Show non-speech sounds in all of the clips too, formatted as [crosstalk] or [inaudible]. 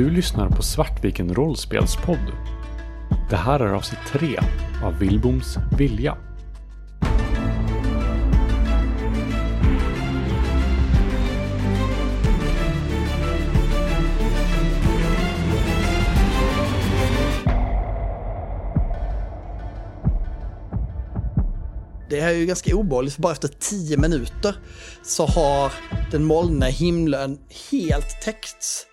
Du lyssnar på Svartviken rollspelspodd. Det här är avsnitt 3 av Vilboms vilja. Det här är ju ganska obehagligt för bara efter tio minuter så har den molniga himlen helt täckts.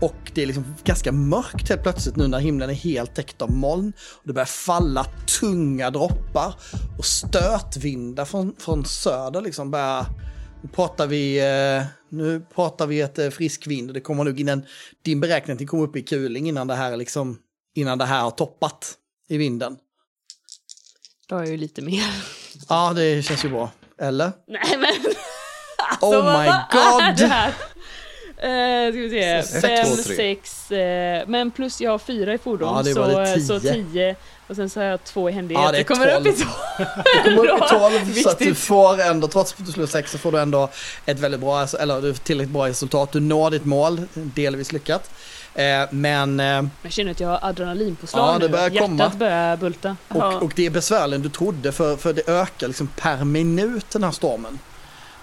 Och det är liksom ganska mörkt helt plötsligt nu när himlen är helt täckt av moln. Och det börjar falla tunga droppar och stötvindar från, från söder liksom börjar... Nu pratar vi, eh, nu pratar vi ett eh, frisk vind och det kommer nog innan din beräkning komma upp i kuling innan det här liksom, innan det här har toppat i vinden. Då har jag ju lite mer. Ja, det känns ju bra. Eller? Nej men! [laughs] Alltså, Oh my God. Eh, ska vi se, Sex, fem, två, tre. sex, eh, men plus jag har fyra i fordon Ja, så, det eh, så tio. tio. Och sen så har jag två i händighet. Ja, det är kommer upp i [laughs] tolv. två. Du kommer upp i 12 så att du får ändå, trots att du slår 6 så får du ändå ett väldigt bra, eller tillräckligt bra resultat. Du når ditt mål, delvis lyckat. Eh, men, eh, Jag känner att jag har adrenalinpåslag Ja, det nu. börjar Hjärtat komma. börjar bulta. och, och det är besvärligare än du trodde för, för det ökar liksom per minut den här stormen.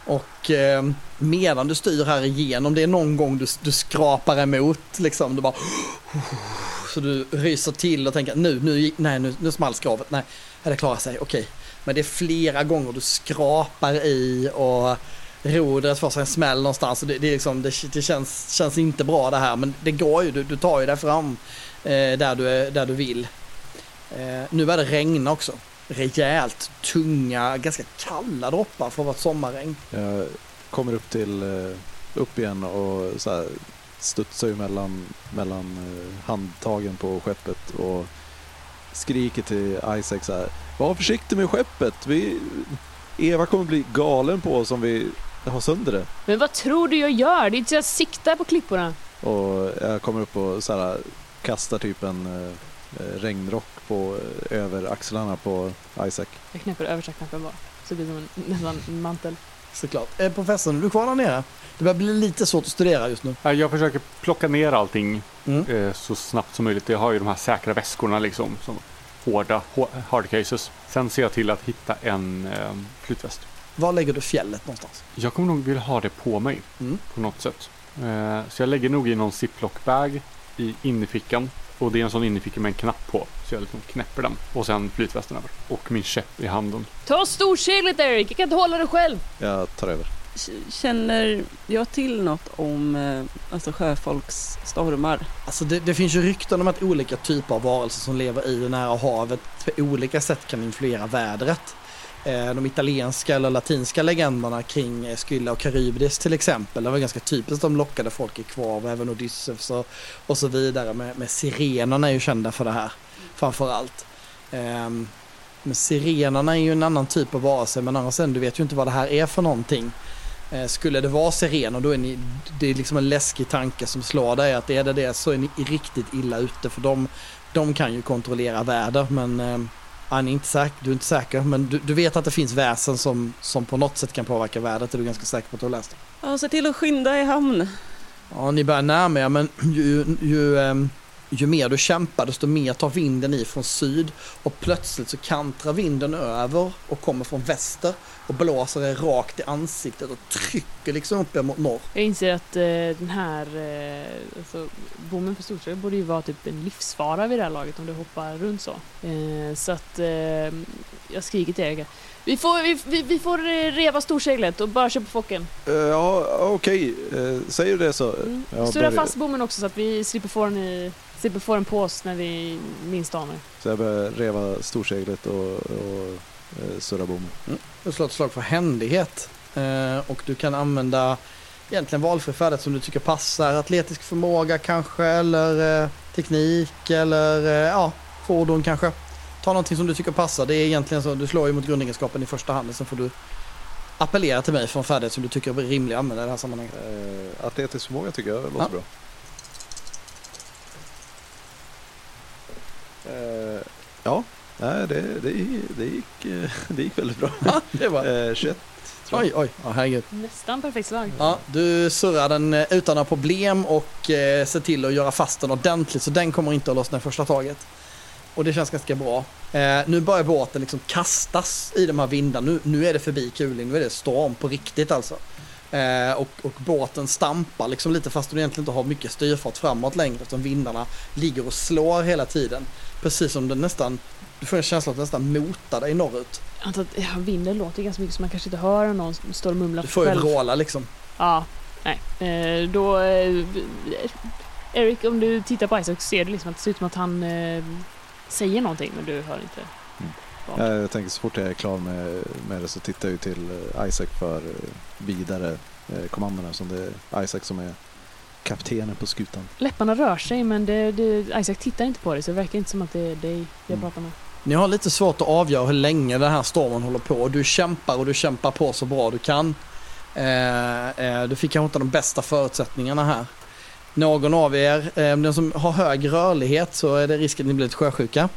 Och eh, medan du styr här igenom, det är någon gång du, du skrapar emot liksom, du bara så du ryser till och tänker nu, nu, nej, nu, nu small skrovet, nej, det klarar sig, okej. Men det är flera gånger du skrapar i och rodret får sig en smäll någonstans. Och det, det, är liksom, det, det känns, känns inte bra det här, men det går ju, du, du tar ju dig fram eh, där, du, där du vill. Eh, nu börjar det regna också. Rejält tunga, ganska kalla droppar för att vara ett sommarregn. Jag kommer upp till, eh, upp igen och så här, studsar ju mellan, mellan eh, handtagen på skeppet och skriker till Isaac så här. Var försiktig med skeppet. Vi, Eva kommer bli galen på oss om vi har sönder det. Men vad tror du jag gör? Det är inte så jag siktar på klipporna. Och jag kommer upp och så här, kastar typ en eh, regnrock på, eh, över axlarna på Isaac. Jag knäpper översta knappen bara. Så det blir som en, nästan en mantel. Såklart. Eh, professorn, är du kvar där nere? Det börjar bli lite svårt att studera just nu. Ja, Jag försöker plocka ner allting Mm. eh, så snabbt som möjligt. Jag har ju de här säkra väskorna liksom. Som hårda hard cases. Sen ser jag till att hitta en eh, flytväst. Var lägger du fjället någonstans? Jag kommer nog vilja ha det på mig Mm. på något sätt. Eh, så jag lägger nog i någon ziplock-bag i innerfickan. Och det är en sån innerficka med en knapp på. Så jag liksom knäpper den. Och sen flytvästen över. Och min käpp i handen. Ta storseglet Eric, jag kan inte hålla det själv. Jag tar över. Känner jag till något om eh, alltså sjöfolks stormar? Alltså det, det finns ju rykten om att olika typer av varelser som lever i och nära havet på olika sätt kan influera vädret. Eh, de italienska eller latinska legenderna kring eh, Skylla och Karybdis till exempel. Det var ganska typiskt att de lockade folk i kvav, även Odysseus och, och så vidare. Med, med sirenerna är ju kända för det här framför allt. Um, ehm, Men sirenerna är ju en annan typ av varelse men annars sen, du vet ju inte vad det här är för någonting. Uh, Skulle det vara sirener då är ni, det är liksom en läskig tanke som slår dig att är det det så är ni riktigt illa ute för de, de kan ju kontrollera väder men uh, ja, ni är inte säker, du är inte säker men du, du vet att det finns väsen som, som på något sätt kan påverka vädret är du ganska säker på att du har läst. Ja, se till att skynda i hamn. Ja, ni börjar närma er men ju, ju, ehm, ju mer du kämpar desto mer tar vinden i från syd och plötsligt så kantrar vinden över och kommer från väster och blåser er rakt i ansiktet och trycker liksom upp er mot norr. Jag inser att eh, den här eh, alltså, bommen på Storsjö borde ju vara typ en livsfara vid det här laget om du hoppar runt så. Eh, så att eh, jag skriker till Erika. Vi får, vi, vi, vi får eh, reva storseglet och bara köra på focken. Eh, ja, okej. Eh, säger du det så. Mm. Jag Surra börjar- fast bommen också så att vi slipper få den, i, slipper få den på oss när vi minst anar. Så jag börjar reva storseglet och, och eh, surra bommen. Du slår ett slag för händighet eh, och du kan använda egentligen valfri färdighet som du tycker passar. Atletisk förmåga kanske eller eh, teknik eller eh, ja, fordon kanske. Ta någonting som du tycker passar. Det är egentligen så, du slår ju mot grundegenskapen i första hand. Sen får du appellera till mig för en färdighet som du tycker är rimlig att använda i det här sammanhanget. Eh, atletisk förmåga tycker jag låter Ja. bra. Ja, nej, det, det, det, gick, eh, det gick väldigt bra. Ja, det var Eh, 21 tror jag. Oj, oj, herregud. Nästan perfekt slag. Ja, du surrar den eh, utan några problem och eh, ser till att göra fast den ordentligt så den kommer inte att lossna i första taget. Och det känns ganska bra. Eh, nu börjar båten liksom kastas i de här vindarna. Nu, nu är det förbi kuling, nu är det storm på riktigt alltså. Eh, och, och båten stampar liksom lite fast du egentligen inte har mycket styrfart framåt längre eftersom vindarna ligger och slår hela tiden. Precis som den nästan, du får en känsla att den nästan motar dig norrut. Jag antar att ja, vinden låter ganska mycket så man kanske inte hör någon som står och mumlar Du får ju vråla liksom. Ja, nej. Eh, då... Eh, Erik, om du tittar på Isaac ser du liksom att det ser ut som att han eh, säger någonting men du hör inte. vad. Ja, Jag tänker så fort jag är klar med, med det så tittar jag till eh, Isaac för eh, vidare eh, kommandona som det är Isaac som är kaptenen på skutan. Läpparna rör sig men det, det, Isaac tittar inte på dig så det verkar inte som att det är dig jag Mm. pratar med. Ni har lite svårt att avgöra hur länge den här stormen håller på. Du kämpar och du kämpar på så bra du kan. Eh, eh, du fick kanske inte de bästa förutsättningarna här. Någon av er, eh, den som har hög rörlighet så är det risken att ni blir lite sjösjuka.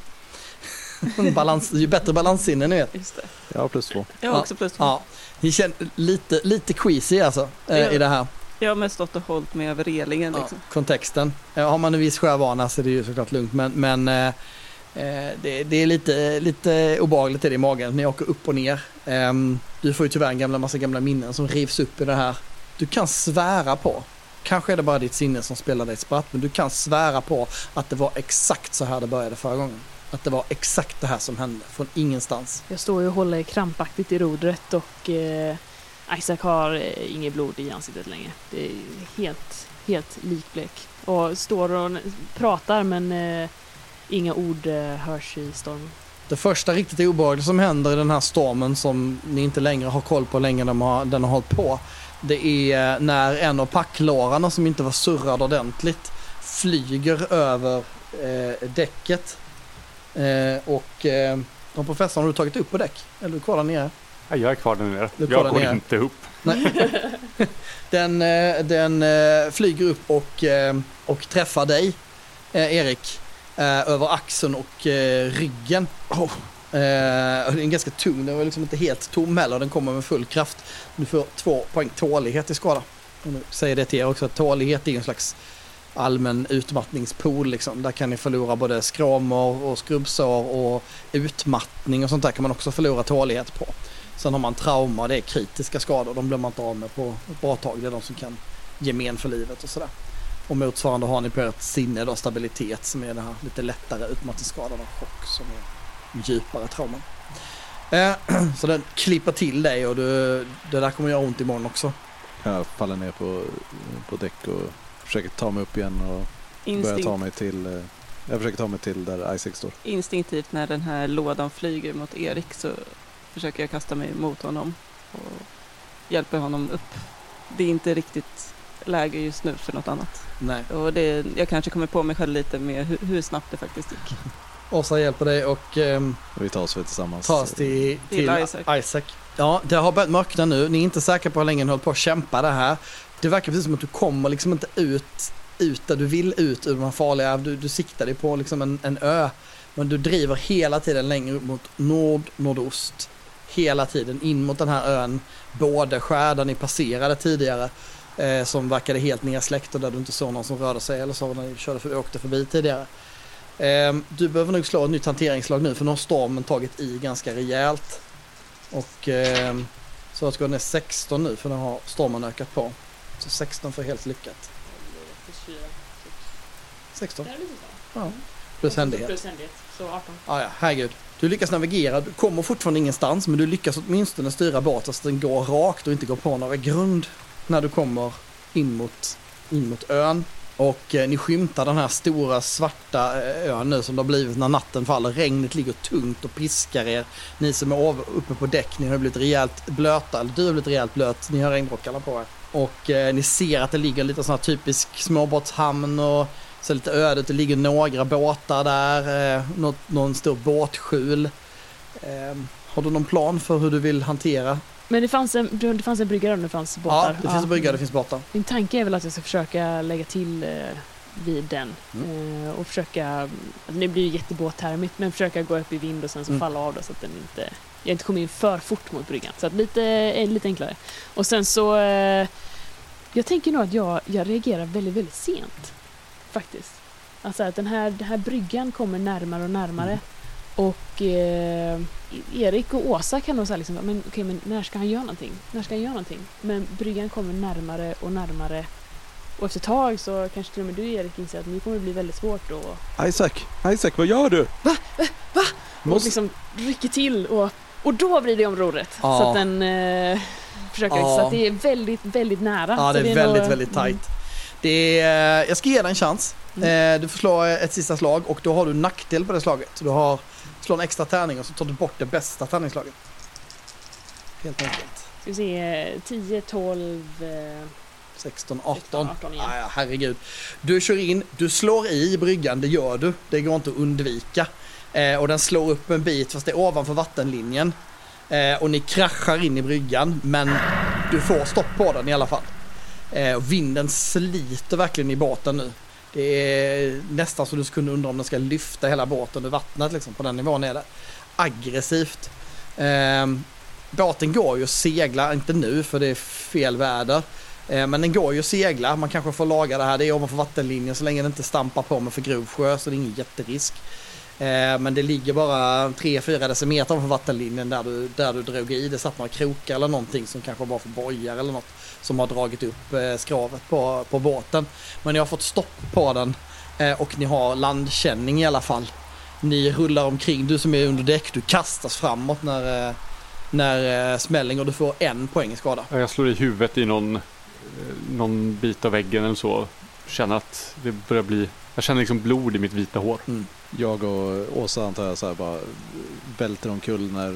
[laughs] Balans, ju bättre balanssinne ni vet. Just det. Jag har plus två. Jag har Ja. också plus två. Ja, ni känner lite, lite queasy alltså eh, Ja. i det här. Jag har mest stått och hållit mig över relingen Ja, liksom. kontexten. Eh, har man en viss sjövana så är det ju såklart lugnt men, men eh, eh, det, det är lite, lite obehagligt i magen. Ni åker upp och ner. Ehm, du får ju tyvärr en gamla, massa gamla minnen som rivs upp i det här. Du kan svära på, kanske är det bara ditt sinne som spelar dig ett spratt, men du kan svära på att det var exakt så här det började förra gången. Att det var exakt det här som hände, från ingenstans. Jag står ju och håller krampaktigt i rodret och eh, Isaac har eh, inget blod i ansiktet längre. Det är helt, helt likblek. Och står och pratar men eh, inga ord eh, hörs i stormen. Det första riktigt obehagliga som händer i den här stormen som ni inte längre har koll på hur länge den har, den har hållit på. Det är när en av packlårarna som inte var surrad ordentligt flyger över eh, däcket. Eh, och eh, har professorn har du tagit upp på däck? Eller är du kvar där nere? Ja, jag är kvar där nere. Kvar Jag där går nere. inte upp. [laughs] Den, eh, den flyger upp och, och träffar dig, Erik, över axeln och ryggen. Oh. Och den är ganska tung, den var liksom inte helt tom heller, den kommer med full kraft. Du får två poäng tålighet i skada. Nu säger det till er också att tålighet är en slags allmän utmattningspool liksom. Där kan ni förlora både skramor och skrubbsår och utmattning och sånt där kan man också förlora tålighet på. Sen har man trauma, det är kritiska skador, de blir man inte av med på ett bra tag. Det är de som kan ge men för livet och sådär. Och motsvarande har ni på ert sinne då, stabilitet som är den här lite lättare utmattningsskadan och chock som är djupare trauman. Eh, [clears throat] så den klipper till dig och du, det där kommer göra ont imorgon också. Jag faller ner på, på däck och försöker ta mig upp igen och börja ta Instinkt, mig till eh, jag försöker ta mig till där Isaac står. instinktivt när den här lådan flyger mot Erik så försöker jag kasta mig mot honom och hjälper honom upp. Det är inte riktigt läge just nu för något annat. Nej. Och det, jag kanske kommer på mig själv lite med hur, hur snabbt det faktiskt gick. Åsa hjälper dig och Och vi tar oss väl tillsammans. tas till, Till till Isaac. Isaac. Ja, det har börjat mörkna nu. Ni är inte säkra på hur länge ni håller på att kämpa det här. Det verkar precis som att du kommer liksom inte ut, ut där du vill ut ur de här farliga, du, du siktar dig på liksom en, en ö. Men du driver hela tiden längre upp mot nord, nordost. Hela tiden in mot den här ön. Både skär där ni passerade tidigare. Eh, som verkade helt nedsläckt och där du inte såg någon som rörde sig eller så när ni körde för, åkte förbi tidigare. Eh, du behöver nog slå ett nytt hanteringslag nu för nu har stormen tagit i ganska rejält. Och eh, så jag gå ner 16 nu för nu har stormen ökat på. Så 16 för helt lyckat. 16? Ja. Plus händighet. Plus händighet, så 18. Ah, ja, herregud. Du lyckas navigera, du kommer fortfarande ingenstans men du lyckas åtminstone styra båten så att den går rakt och inte går på några grund när du kommer in mot, in mot ön. Och eh, ni skymtar den här stora svarta eh, ön nu som det har blivit när natten faller. Regnet ligger tungt och piskar er. Ni som är uppe på däck, ni har blivit rejält blöta, eller du har blivit rejält blöt, ni har regnrockarna på er. Och eh, ni ser att det ligger lite sån här typisk småbåtshamn och så lite ödet, det ligger några båtar där, eh, något, någon stor båtskjul. Eh, har du någon plan för hur du vill hantera? Men det fanns en, det fanns en brygga där det fanns båtar. Ja, det finns en brygga, det finns båtar. Min tanke är väl att jag ska försöka lägga till eh, vid den. Mm. Eh, och försöka, alltså det blir ju jättebåttermigt, men försöka gå upp i vind och sen så Mm. falla av då så att den inte jag inte kom in för fort mot bryggan. Så att lite, eh, lite enklare. Och sen så, eh, jag tänker nog att jag, jag reagerar väldigt, väldigt sent. Faktiskt. Alltså att den här, den här bryggan kommer närmare och närmare. Mm. Och eh, Erik och Åsa kan nog säga liksom, men, okej, men när ska han göra någonting? När ska han göra någonting? Men bryggan kommer närmare och närmare. Och efter ett tag så kanske till och med du Erik inser att nu kommer det bli väldigt svårt att Isaac, Isaac vad gör du? och Måste... liksom rycker till och, och då blir det om rodret. Ja. Så att den eh, försöker, Ja. så att det är väldigt, väldigt nära. Ja, så det är väldigt, nog- väldigt tajt. Det är, jag ska ge dig en chans. Mm. Eh, Du får slå ett sista slag och då har du nackdel på det slaget. Du har slå en extra tärning och så tar du bort det bästa tärningsslaget. Helt enkelt. Ska vi se, 10, 12, eh, 16, 18. 18 igen. Ja, herregud. Du kör in, du slår i bryggan, det gör du. Det går inte att undvika. Eh, och den slår upp en bit fast det är ovanför vattenlinjen. Eh, och ni kraschar in i bryggan men du får stopp på den i alla fall. Eh, och vinden sliter verkligen i båten nu. Det är nästan så du skulle undra om den ska lyfta hela båten ur vattnet liksom. På den nivån är det. Aggressivt. Eh, båten går ju att segla, inte nu för det är fel väder. Eh, Men den går ju att segla, man kanske får laga det här, det är ovanför vattenlinjen så länge den inte stampar på med för grov sjö så det är ingen jätterisk. Eh, men det ligger bara 3-4 decimeter ovanför vattenlinjen där du, där du drog i. Det satt några krokar eller någonting som kanske var för bojar eller något som har dragit upp eh, skravet på, på båten. Men ni har fått stopp på den eh, och ni har landkänning i alla fall. Ni rullar omkring, du som är under däck, du kastas framåt när, när smällen och du får en poäng i skada. Jag slår i huvudet i någon, någon bit av väggen eller så. Känner att det börjar bli... Jag känner liksom blod i mitt vita hår. Jag och Åsa antar jag så här bara välter omkull när, när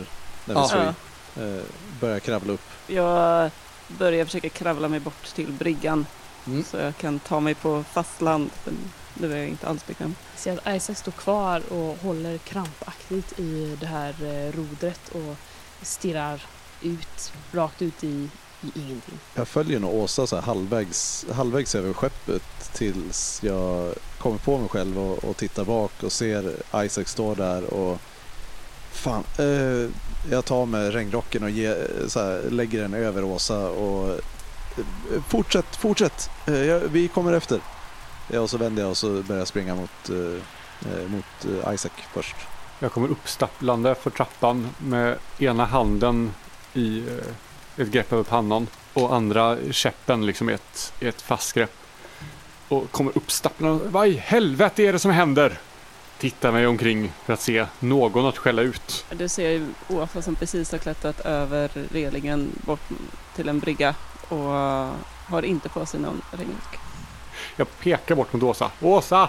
vi Ja. slår Ja. i. Eh, börjar kravla upp. Jag börjar försöka kravla mig bort till bryggan Mm. så jag kan ta mig på fastland. Nu är jag inte alls bekväm. ser att Isaac står kvar och håller krampaktigt i det här eh, rodret och stirrar ut, rakt ut i, i ingenting. Jag följer nog Åsa så här halvvägs, halvvägs över skeppet tills jag kommer på mig själv och, och tittar bak och ser Isaac stå där och fan, eh, jag tar med regnrocken och ge, så här, lägger den över Åsa och eh, fortsätt, fortsätt, eh, jag, vi kommer efter. Ja, och så vänder jag och så börjar jag springa mot, eh, eh mot eh, Isaac först. Jag kommer uppstapplande för trappan med ena handen i eh, ett grepp över pannan och andra käppen liksom i ett, i ett fast grepp. Och kommer uppstapplande. Vad i helvete är det som händer? Tittar mig omkring för att se någon att skälla ut. Du ser ju Åsa som precis har klättrat över relingen bort till en brygga och har inte på sig någon regnrock. Jag pekar bort mot Åsa. Åsa!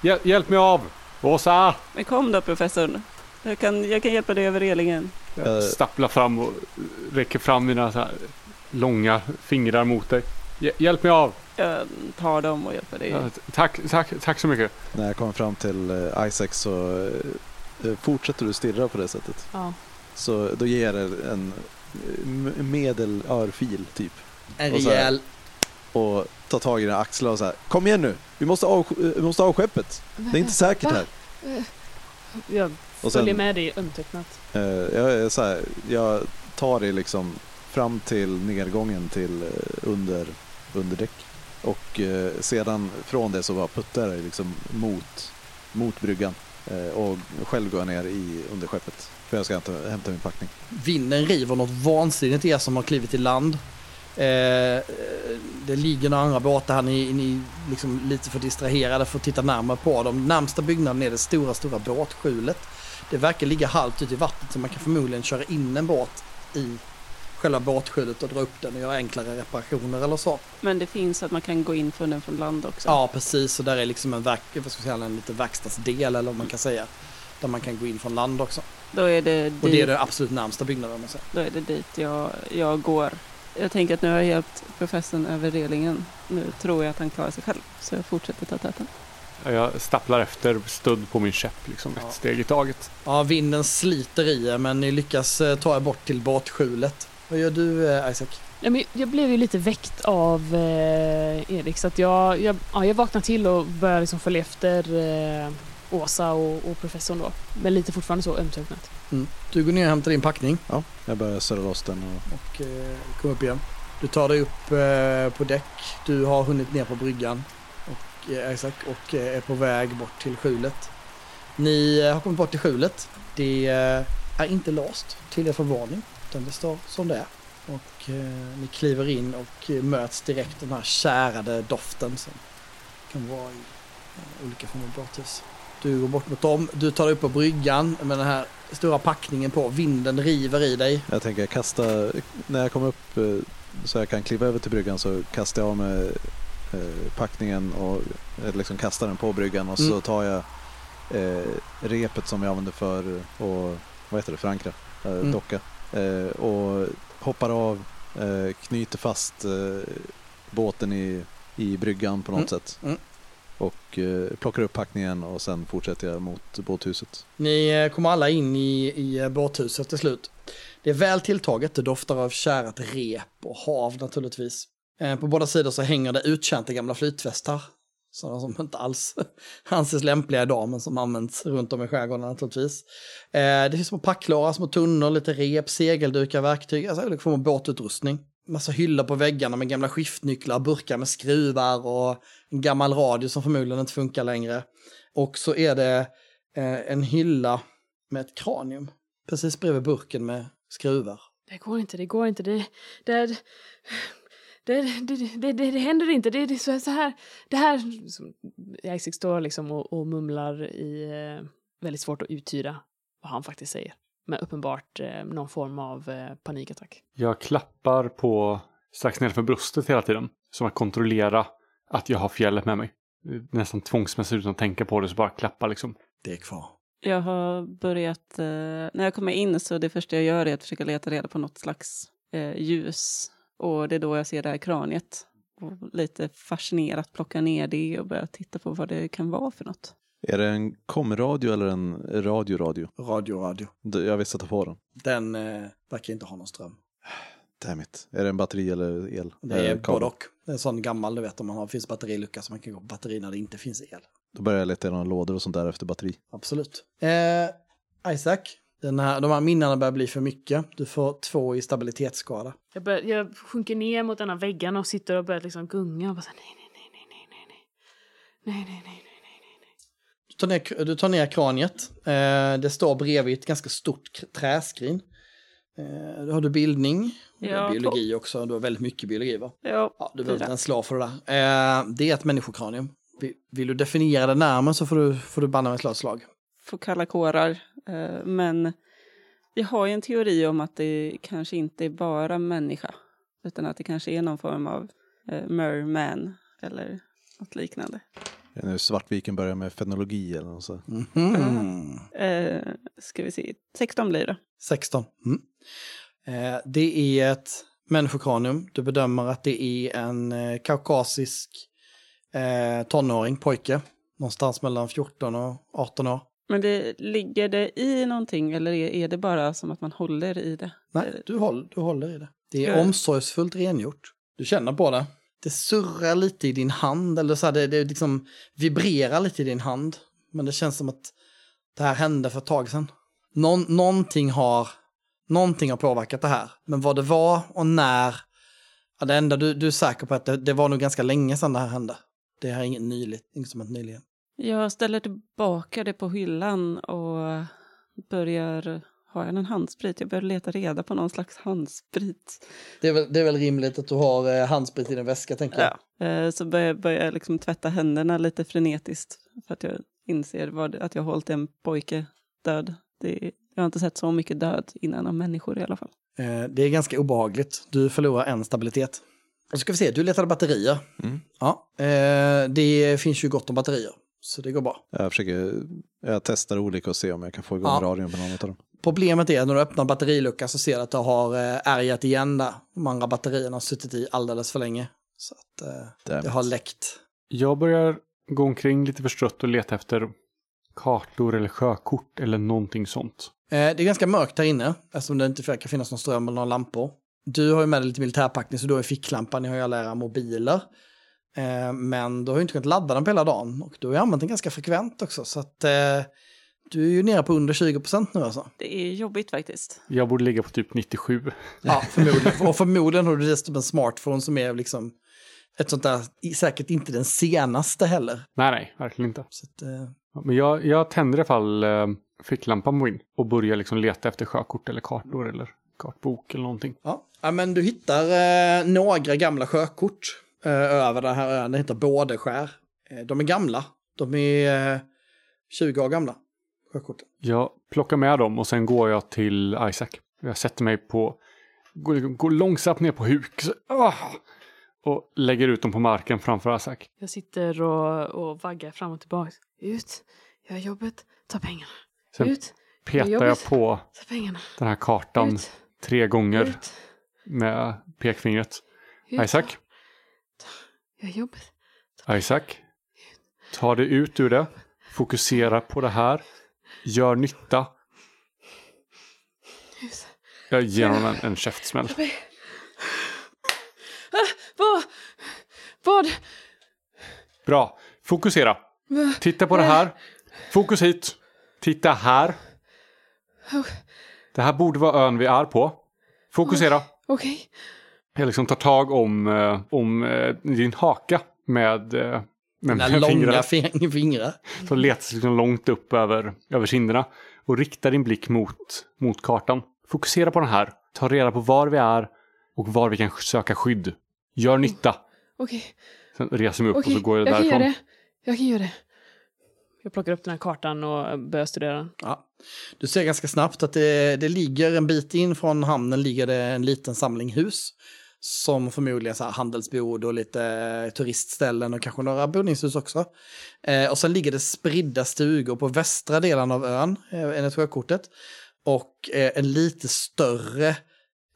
Hjäl- hjälp mig av! Åsa! Men kom då professorn. Jag kan, jag kan hjälpa dig över relingen. Jag stapplar fram och räcker fram mina långa fingrar mot dig. Hj- Hjälp mig av! Jag tar dem och hjälper dig. Ja, tack, tack, tack så mycket. När jag kommer fram till eh, Isaac så eh, eh, fortsätter du stirra på det sättet. Ja. Så då ger jag det en medelörfil typ. En Och rejäl... Och tar tag i dina axlar och så här. Kom igen nu! Vi måste av, vi måste av skeppet. Det är inte säkert här. Jag Och följer sen, med dig eh, jag, så här, jag tar dig liksom fram till nedgången till under, under däck. Och eh, sedan från det så var puttar liksom mot, mot bryggan. Eh, och själv går jag ner i underskeppet. För jag ska hämta, hämta min packning. Vinden river något vansinnigt i er som har klivit i land. Eh, det ligger några andra båtar här, ni, ni är liksom lite för distraherade för att titta närmare på dem. Närmsta byggnaden är det stora, stora båtskjulet. Det verkar ligga halvt ute i vattnet så man kan förmodligen köra in en båt i själva båtskjulet och dra upp den och göra enklare reparationer eller så. Men det finns att man kan gå in för den från land också. Ja, precis. Och där är liksom en, verk, vad ska jag säga, en liten verkstadsdel eller vad man kan säga. Där man kan gå in från land också. Då är det Och det dit, är den absolut närmsta byggnaden. man säger. då är det dit jag, jag går. Jag tänker att nu har jag hjälpt professorn över relingen. Nu tror jag att han klarar sig själv. Så jag fortsätter ta täten. Jag stapplar efter stödd på min käpp liksom Ja. ett steg i taget. Ja, vinden sliter i er men ni lyckas eh, ta er bort till båtskjulet. Vad gör du eh, Isaac? Ja, men jag blev ju lite väckt av eh, Erik så att jag, jag, ja, jag vaknade till och började liksom följa efter eh, Åsa och, och professorn då. Men lite fortfarande så ömtöcknat. Du går ner och hämtar din packning Ja, jag börjar surra loss den och och eh, kommer upp igen. Du tar dig upp eh, på däck. Du har hunnit ner på bryggan. Och, eh, Isaac och eh, är på väg bort till skjulet. Ni eh, har kommit bort till skjulet. Det eh, är inte låst till er förvåning. Utan det står som det är. Och eh, ni kliver in och eh, möts direkt den här kärade doften som kan vara i eh, olika former av båthus. Du går bort mot dem. Du tar dig upp på bryggan med den här stora packningen på. Vinden river i dig. jag tänker kasta, när jag kommer upp eh, så jag kan kliva över till bryggan så kastar jag av mig eh, packningen och liksom kastar den på bryggan och så Mm. tar jag repet som jag använder för att, vad heter det, förankra, Mm. docka och hoppar av, eh, knyter fast eh, båten i, i bryggan på något Mm. sätt Mm. och eh, plockar upp packningen och sen fortsätter jag mot båthuset. Ni eh, kommer alla in i, i eh, båthuset till slut. Det är väl tilltaget, det doftar av kärat rep och hav naturligtvis. Eh, På båda sidor så hänger det uttjänta gamla flytvästar. Sådana som [laughs] inte alls anses lämpliga idag men som används runt om i skärgården naturligtvis. Eh, Det finns små packlårar, små tunnor, lite rep, segeldukar, verktyg, alltså olika former av båtutrustning. Massa hyllor på väggarna med gamla skiftnycklar, burkar med skruvar och en gammal radio som förmodligen inte funkar längre. Och så är det eh, en hylla med ett kranium precis bredvid burken med skruvar. Det går inte, det går inte. Det, det, det, det, det, det, händer inte. Det, det är så här. Det här... som- Isaac står liksom och, och mumlar i... eh, Väldigt svårt att uttyda vad han faktiskt säger. Men uppenbart eh, någon form av eh, panikattack. Jag klappar på strax nedanför bröstet hela tiden. Som att kontrollera att jag har fjället med mig. Nästan tvångsmässigt utan att tänka på det så bara klappa liksom. Det är kvar. Jag har börjat, eh, när jag kommer in så det första jag gör är att försöka leta reda på något slags eh, ljus. Och det är då jag ser det här kraniet. Och lite fascinerat plocka ner det och börja titta på vad det kan vara för något. Är det en komradio eller en radio-radio? Radio, radio. Jag vill sätta på den. Den eh, verkar inte ha någon ström. Damn it. Är det en batteri eller el? Det är Eh, både och. Det är en sån gammal, du vet, om man har, finns batterilucka så man kan gå på batteri när det inte finns el. Då börjar jag leta i några lådor och sånt där efter batteri. Absolut. Eh, Isaac, den här, de här minnena börjar bli för mycket. Du får två i stabilitetsskada. Jag, bör, jag sjunker ner mot denna väggarna och sitter och börjar liksom gunga. Och bara så här, nej, nej, nej, nej, nej, nej, nej. Nej, nej, nej, nej, nej. Du tar ner, du tar ner kraniet. Eh, det står bredvid ett ganska stort träskrin. Eh, då har du bildning. Du har Ja, biologi också. Du har väldigt mycket biologi va? Ja, Ja, du behöver inte ens slå för det där. Eh, det är ett människokranium. Vill, vill du definiera det närmare så får du, får du banna mig slå ett slag. får kalla kårar. Eh, men jag har ju en teori om att det kanske inte är bara människa. Utan att det kanske är någon form av eh, merman eller något liknande. Är Nu Svartviken börjar med fenologi eller något så. Mhm. Eh, ska vi se, 16 blir det. 16. Mm. Det är ett människokranium. Du bedömer att det är en kaukasisk tonåring, pojke. Någonstans mellan 14 och 18 år. Men det, ligger det i någonting eller är, är det bara som att man håller i det? Nej, du, håll, du håller i det. Det är omsorgsfullt rengjort. Du känner på det. Det surrar lite i din hand, eller så här, det, det liksom vibrerar lite i din hand. Men det känns som att det här hände för ett tag sedan. Någon, någonting, har, någonting har påverkat det här. Men vad det var och när, ja, det enda du, du är säker på att det, det var nog ganska länge sedan det här hände. Det här är inget nyligt, inget som hänt nyligen. Jag ställer tillbaka det på hyllan och börjar... Har jag en handsprit? Jag börjar leta reda på någon slags handsprit. Det är väl, det är väl rimligt att du har eh, handsprit i din väska, tänker jag. Ja. Eh, Så börjar, börjar jag liksom tvätta händerna lite frenetiskt för att jag inser vad, att jag har hållit en pojke död. Det, jag har inte sett så mycket död innan av människor i alla fall. Eh, Det är ganska obehagligt. Du förlorar en stabilitet. Då ska vi se, du letade batterier. Mm. Ja, det finns ju gott om batterier. Så det går bra. Jag försöker, jag testar olika och ser om jag kan få igång Ja. radion på någon av dem. Problemet är att när du öppnar batteriluckan så ser du att det har eh, ärgat igen där. De andra batterierna har suttit i alldeles för länge. Så att eh, det har läckt. Jag börjar gå omkring lite förstrött och leta efter kartor eller sjökort eller någonting sånt. Eh, det är ganska mörkt här inne eftersom det inte verkar finnas någon ström eller några lampor. Du har ju med dig lite militärpackning så du har ju ficklampa, ni har ju alla era mobiler. Eh, men du har ju inte kunnat ladda den på hela dagen och du har ju använt den ganska frekvent också så att eh, Du är ju nere på under 20% nu alltså. Det är jobbigt faktiskt. Jag borde ligga på typ 97. Ja, förmodligen. Och förmodligen har du dessutom en smartphone som är liksom ett sånt där, säkert inte den senaste heller. Nej, nej, verkligen inte. Så att, eh, Men jag, jag tänder i alla fall eh, ficklampan på min och börjar liksom leta efter sjökort eller kartor eller kartbok eller någonting. ja. ja, men du hittar eh, några gamla sjökort eh, över den här ön. Det heter Bådeskär. Eh, de är gamla. De är eh, 20 år gamla, sjökorten. Jag plockar med dem och sen går jag till Isaac. Jag sätter mig på, går, går långsamt ner på huk. Så, ah, och lägger ut dem på marken framför Isaac. Jag sitter och, och vaggar fram och tillbaka. Ut, gör jobbet, ta pengarna. Sen Ut, petar jobbet. jag på ta pengarna. den här kartan Ut, tre gånger ut, med pekfingret. ut. Isaac, Gör jobbet. Isaac. Ta dig ut ur det. Fokusera på det här. Gör nytta. Jag ger honom en, en käftsmäll. Vad? Vad? Bra. Fokusera. Titta på det här. Fokus hit. Titta här. Det här borde vara ön vi är på. Fokusera. Okej. Jag liksom tar tag om, eh, om eh, din haka med, eh, med, Med långa fingrar. fing- fingrar. Som letar liksom långt upp över, över kinderna. Och riktar din blick mot, mot kartan. Fokusera på den här. Ta reda på var vi är och var vi kan söka skydd. Gör nytta. Okej. Sen reser mig upp Okej. och så går jag, Jag kan göra därifrån. det. Jag kan göra det. Jag plockar upp den här kartan och börjar studera den. Ja. Du ser ganska snabbt att det, det ligger en bit in från hamnen ligger det en liten samling hus. Som förmodligen så här handelsbod och lite turistställen och kanske några boningshus också. Eh, och sen ligger det spridda stugor på västra delen av ön, eh, enligt sjökortet. Och eh, en lite större,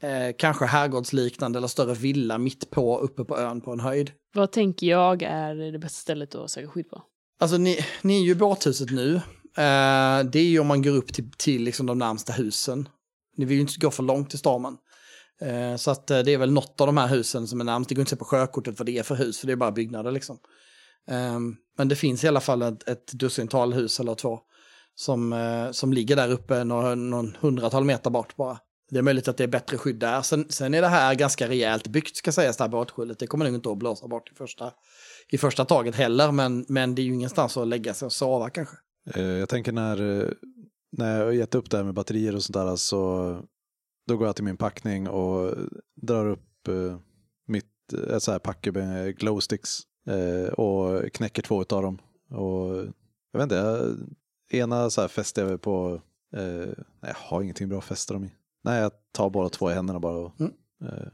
eh, kanske herrgårdsliknande eller större villa mitt på, uppe på ön på en höjd. Vad tänker jag är det bästa stället att söka skydd på? Alltså ni, ni är ju i båthuset nu. Eh, det är ju om man går upp till, till liksom de närmsta husen. Ni vill ju inte gå för långt i stormen. Eh, så att eh, det är väl något av de här husen som är närmast. Det går inte att se på sjökortet vad det är för hus, för det är bara byggnader liksom. Ehm, men det finns i alla fall ett, ett dussintal hus eller två som, eh, som ligger där uppe någon, någon hundratal meter bort bara. Det är möjligt att det är bättre skydd där. Sen, sen är det här ganska rejält byggt ska sägas, det här båtskyddet. Det kommer nog inte att blåsa bort i första, i första taget heller, men, men det är ju ingenstans att lägga sig och sova kanske. Jag tänker när, när jag har gett upp det här med batterier och sånt där så då går jag till min packning och drar upp eh, mitt ett så här packe med glowsticks eh, och knäcker två av dem. Och jag vet inte, jag, ena så här fäster jag på, eh, nej jag har ingenting bra att fästa dem i. Nej, jag tar bara två i händerna bara och Mm. eh,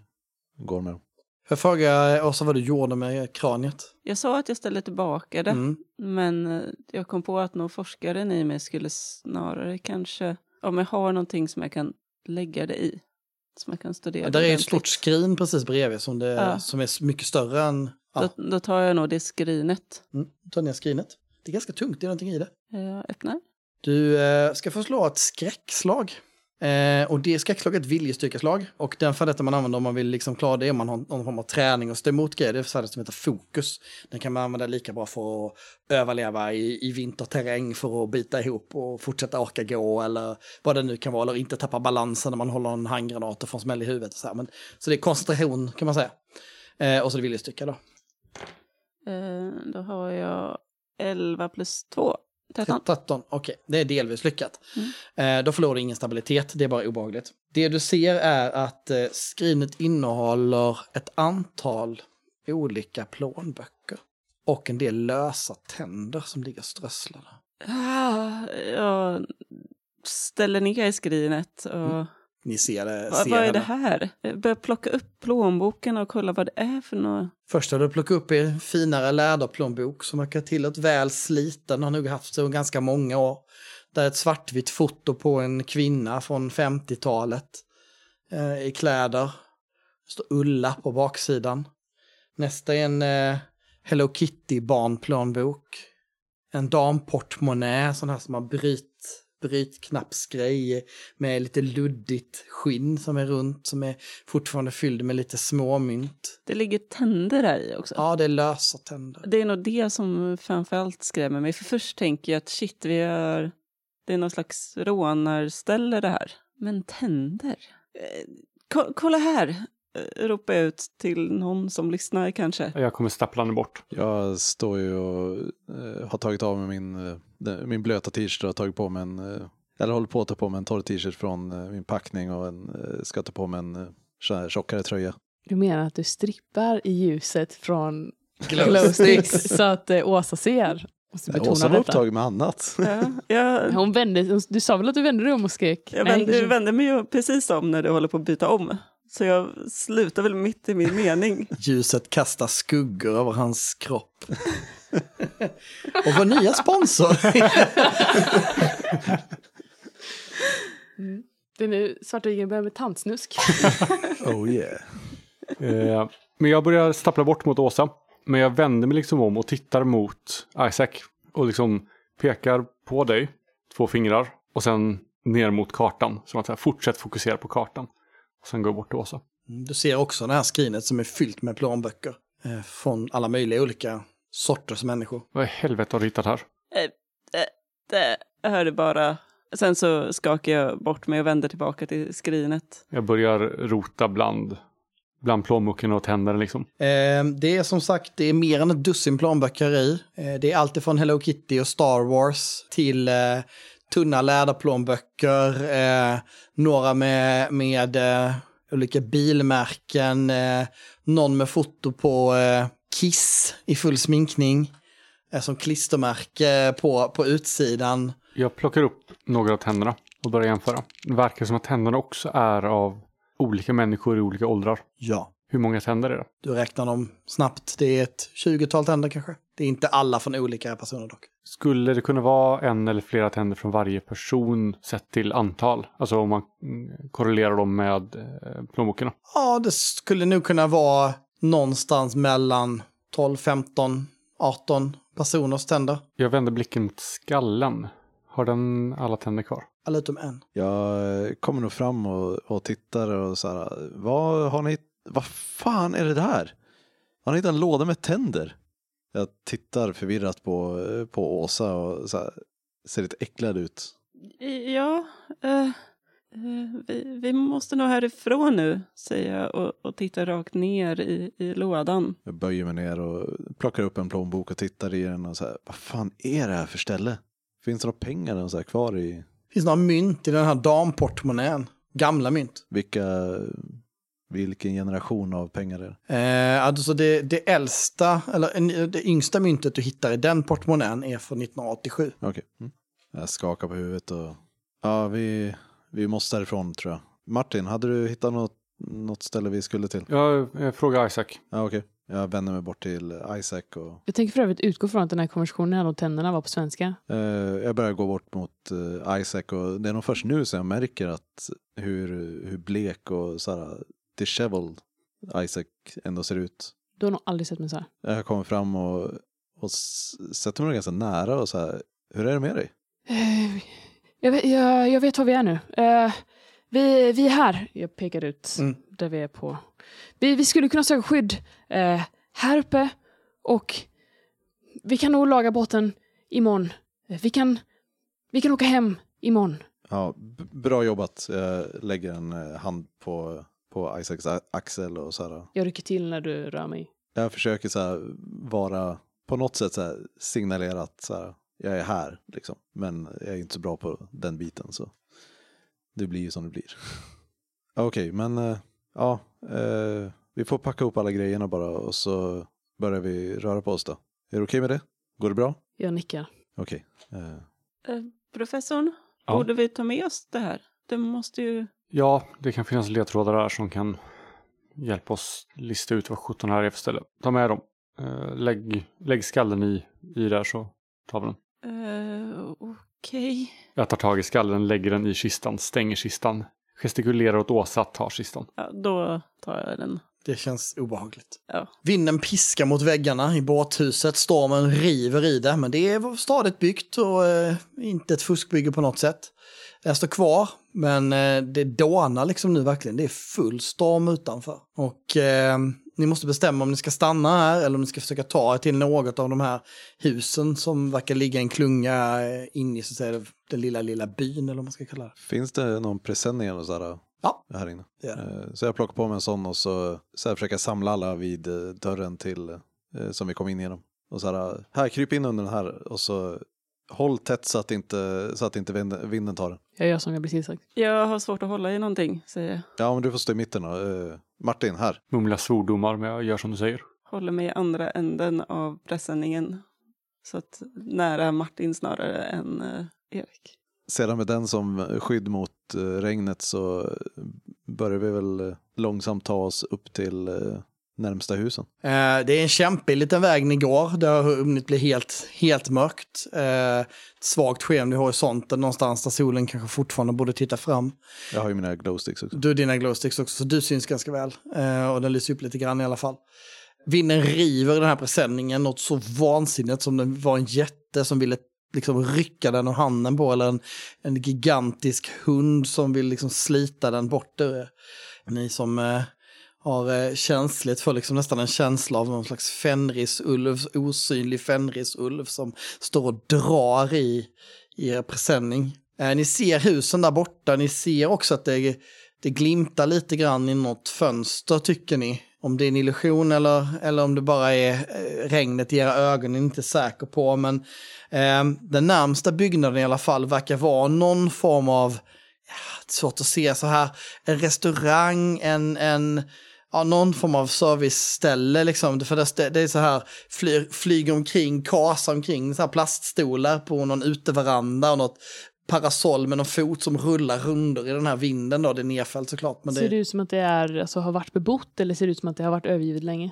går med dem. Jag frågar Åsa vad du gjorde med kraniet. Jag sa att jag ställde tillbaka det, Mm. men eh, jag kom på att nog forskaren i mig skulle snarare kanske, om jag har någonting som jag kan lägga det i, som jag kan studera. Ja, där är ett stort skrin precis bredvid som, det, Ja. som är mycket större än... Ja, Då, då tar jag nog det skrinet. mm, ta ner skrinet. Det är ganska tungt, det är någonting i det. Jag öppnar. Du eh, ska få slå ett skräckslag. Eh, och det skräckslaget är ett viljestyrkeslag. Och den färdigheten man använder om man vill liksom klara det, om man har någon form av träning och stå emot grejer, det är färdighet som heter fokus. Den kan man använda lika bra för att överleva i, i vinterterräng, för att bita ihop och fortsätta orka gå eller vad det nu kan vara, eller inte tappa balansen när man håller en handgranat och får en smäll i huvudet. Så, här. Men, så det är koncentration kan man säga. Eh, och så är det viljestyrka då. Eh, då har jag 11 plus 2. 13. 13, okej. Det är delvis lyckat. Mm. Eh, då förlorar du ingen stabilitet, det är bara obehagligt. Det du ser är att eh, skrinet innehåller ett antal olika plånböcker. Och en del lösa tänder som ligger strösslade. Ah, jag ställer ner i skrinet och... Ni ser det. Vad, ser vad är henne. det här? Jag börjar plocka upp plånboken och kolla vad det är för något. Första du plockar upp är en finare läderplånbok som verkar till ett väl sliten, har nog haft så ganska många år. Där är ett svartvitt foto på en kvinna från 50-talet eh, i kläder. Det står Ulla på baksidan. Nästa är en eh, Hello Kitty barnplånbok. En damportmonnä, sån här som har bryt, brytknappsgrej med lite luddigt skinn som är runt, som är fortfarande fylld med lite småmynt. Det ligger tänder här i också. Ja, det är lösa tänder. Det är nog det som framförallt skrämmer mig. För först tänker jag att shit, vi har det är någon slags rånarställe det här. Men tänder? Eh, ko kolla här! Eh, ropar jag ut till någon som lyssnar kanske. Jag kommer stapplande bort. Jag står ju och eh, har tagit av mig min, eh, min blöta t-shirt och har tagit på mig en, eh, eller håller på att ta på mig en torr t-shirt från eh, min packning och en, eh, ska ta på mig en sån här tjockare tröja. Du menar att du strippar i ljuset från Glow glowsticks sticks. så att eh, Åsa ser? Måste Åsa var detta. upptagen med annat. Ja, jag, Hon vände, du sa väl att du vände dig om och skrek? jag Nej, vänder, kanske- vänder mig ju precis om när du håller på att byta om. Så jag slutar väl mitt i min mening. [laughs] Ljuset kastar skuggor över hans kropp. [laughs] och vår nya sponsor. Mm. Det är nu Svarta Viken börjar med tantsnusk. [laughs] Oh yeah. Eh, men jag börjar stappla bort mot Åsa. Men jag vänder mig liksom om och tittar mot Isaac. Och liksom pekar på dig, två fingrar. Och sen ner mot kartan. Som att säga, fortsätt fokusera på kartan. Och sen går jag bort till Åsa. Du ser också det här skrinet som är fyllt med plånböcker. Eh, från alla möjliga olika sorters människor. Vad i helvete har du hittat här? Eh, eh, det jag hörde bara. Sen så skakar jag bort mig och vänder tillbaka till skrinet. Jag börjar rota bland, bland plånboken och tänderna liksom. Eh, det är som sagt, det är mer än ett dussin plånböcker i. Eh, det är allt ifrån Hello Kitty och Star Wars till eh, tunna läderplånböcker, eh, några med, med eh, olika bilmärken, eh, någon med foto på eh, Kiss i full sminkning, eh, som klistermärke på, på utsidan. Jag plockar upp några av tänderna och börjar jämföra. Det verkar som att tänderna också är av olika människor i olika åldrar. Ja. Hur många tänder är det? Du räknar dem snabbt, det är ett 20-tal tänder kanske. Det är inte alla från olika personer dock. Skulle det kunna vara en eller flera tänder från varje person sett till antal? Alltså om man mm, korrelerar dem med eh, plånbokarna. Ja, det skulle nog kunna vara någonstans mellan 12, 15, 18 personers tänder. Jag vänder blicken mot skallen. Har den alla tänder kvar? Alla utom en. Jag kommer nog fram och, och tittar och så här, vad har ni, vad fan är det där? Har ni hittat en låda med tänder? Jag tittar förvirrat på, på Åsa och så här, ser lite äcklad ut. Ja, eh, vi, vi måste nog härifrån nu, säger jag och, och tittar rakt ner i, i lådan. Jag böjer mig ner och plockar upp en plånbok och tittar i den och så här, vad fan är det här för ställe? Finns det några pengar och så här kvar i, Det finns några mynt i den här damportmonnän. Gamla mynt. vilka, vilken generation av pengar är det? Eh, alltså det, det äldsta, eller det yngsta myntet du hittar i den portmonnän är från 1987. Okej. Mm. Jag skakar på huvudet och, ja vi, vi måste härifrån tror jag. Martin, hade du hittat något, något ställe vi skulle till? Jag, jag frågar Isaac. Ja, okej. Jag vänder mig bort till Isaac och Jag tänker för övrigt utgå från att den här konversationen om tänderna var på svenska. eh, jag börjar gå bort mot eh, Isaac och det är nog först nu som jag märker att hur, hur blek och så här disheveled Isaac ändå ser ut. Du har nog aldrig sett mig så här. Jag kommer fram och, och sätter mig ganska nära och så här, hur är det med dig? Eh, Jag vet, jag, jag vet var vi är nu. Eh, vi, vi är här. Jag pekar ut Mm. där vi är på. Vi, vi skulle kunna söka skydd eh, här uppe och vi kan nog laga båten imorgon. Eh, Vi kan, vi kan åka hem imorgon. Ja, bra jobbat. Jag lägger en hand på, på Isaacs axel och så här. Jag rycker till när du rör mig. Jag försöker så här vara på något sätt så här signalera att så här, jag är här liksom. Men jag är inte så bra på den biten så det blir ju som det blir. [laughs] Okej, men eh, ja, eh, vi får packa ihop alla grejerna bara och så börjar vi röra på oss då. Är det okej med det? Går det bra? Jag nickar. Okej. Eh, Eh, professorn, Ja. borde vi ta med oss det här? Det måste ju... Ja, det kan finnas ledtrådar där som kan hjälpa oss lista ut vad 17 här är för ställe. Ta med dem. Eh, lägg, lägg skallen i, i där så tar vi den. Uh, Okej. Jag tar tag i skallen, lägger den i kistan, stänger kistan, gestikulerar åt Åsa att ta kistan. Ja, då tar jag den. Det känns obehagligt. Ja. Vinden piskar mot väggarna i båthuset, stormen river i det, men det är stadigt byggt och eh, inte ett fuskbygge på något sätt. Det står kvar, men eh, det dånar liksom nu verkligen. Det är full storm utanför. Och eh, ni måste bestämma om ni ska stanna här eller om ni ska försöka ta er till något av de här husen som verkar ligga i en klunga eh, in i så att säga, den lilla, lilla byn eller vad man ska kalla det. Finns det någon presenning eller sådär Ja. här inne? Det. Eh, Så jag plockar på mig en sån och så, så här försöker samla alla vid eh, dörren till eh, som vi kom in genom. Och så här, här kryp in under den här och så håll tätt så att inte, så att inte vinden, vinden tar den. Jag gör som jag blir tillsagd. Jag har svårt att hålla i någonting, säger jag. Ja, men du får stå i mitten då. Eh, Martin, här. Mumla svordomar, men jag gör som du säger. Håller mig i andra änden av presenningen. Så att nära Martin snarare än eh, Erik. Sedan med den som skydd mot eh, regnet så börjar vi väl långsamt ta oss upp till närmsta husen. Eh, det är en kämpig liten väg ni går. Det har hunnit bli helt, helt mörkt. Eh, ett svagt sken i horisonten någonstans där solen kanske fortfarande borde titta fram. Jag har ju mina glowsticks också. Du har dina glowsticks också, så du syns ganska väl. Eh, och den lyser upp lite grann i alla fall. Vinden river den här presenningen något så vansinnigt som det var en jätte som ville liksom rycka den ur handen på eller en, en gigantisk hund som vill liksom slita den bort ur er. Ni som eh, har eh, känsligt för liksom nästan en känsla av någon slags fenrisulv, osynlig fenrisulv som står och drar i, i er presenning. Eh, ni ser husen där borta, ni ser också att det, det glimtar lite grann i något fönster tycker ni. Om det är en illusion eller, eller om det bara är eh, regnet i era ögon, är ni inte säker på. Men eh, den närmsta byggnaden i alla fall verkar vara någon form av, ja, svårt att se så här, en restaurang, en, en ja, någon form av serviceställe liksom. För det, det är så här, flyr, flyger omkring, kasar omkring, så här plaststolar på någon uteveranda och något parasoll med någon fot som rullar rundor i den här vinden då. Det är nedfällt såklart. Men Ser det ut som att det är, alltså, har varit bebott eller ser det ut som att det har varit övergivet länge?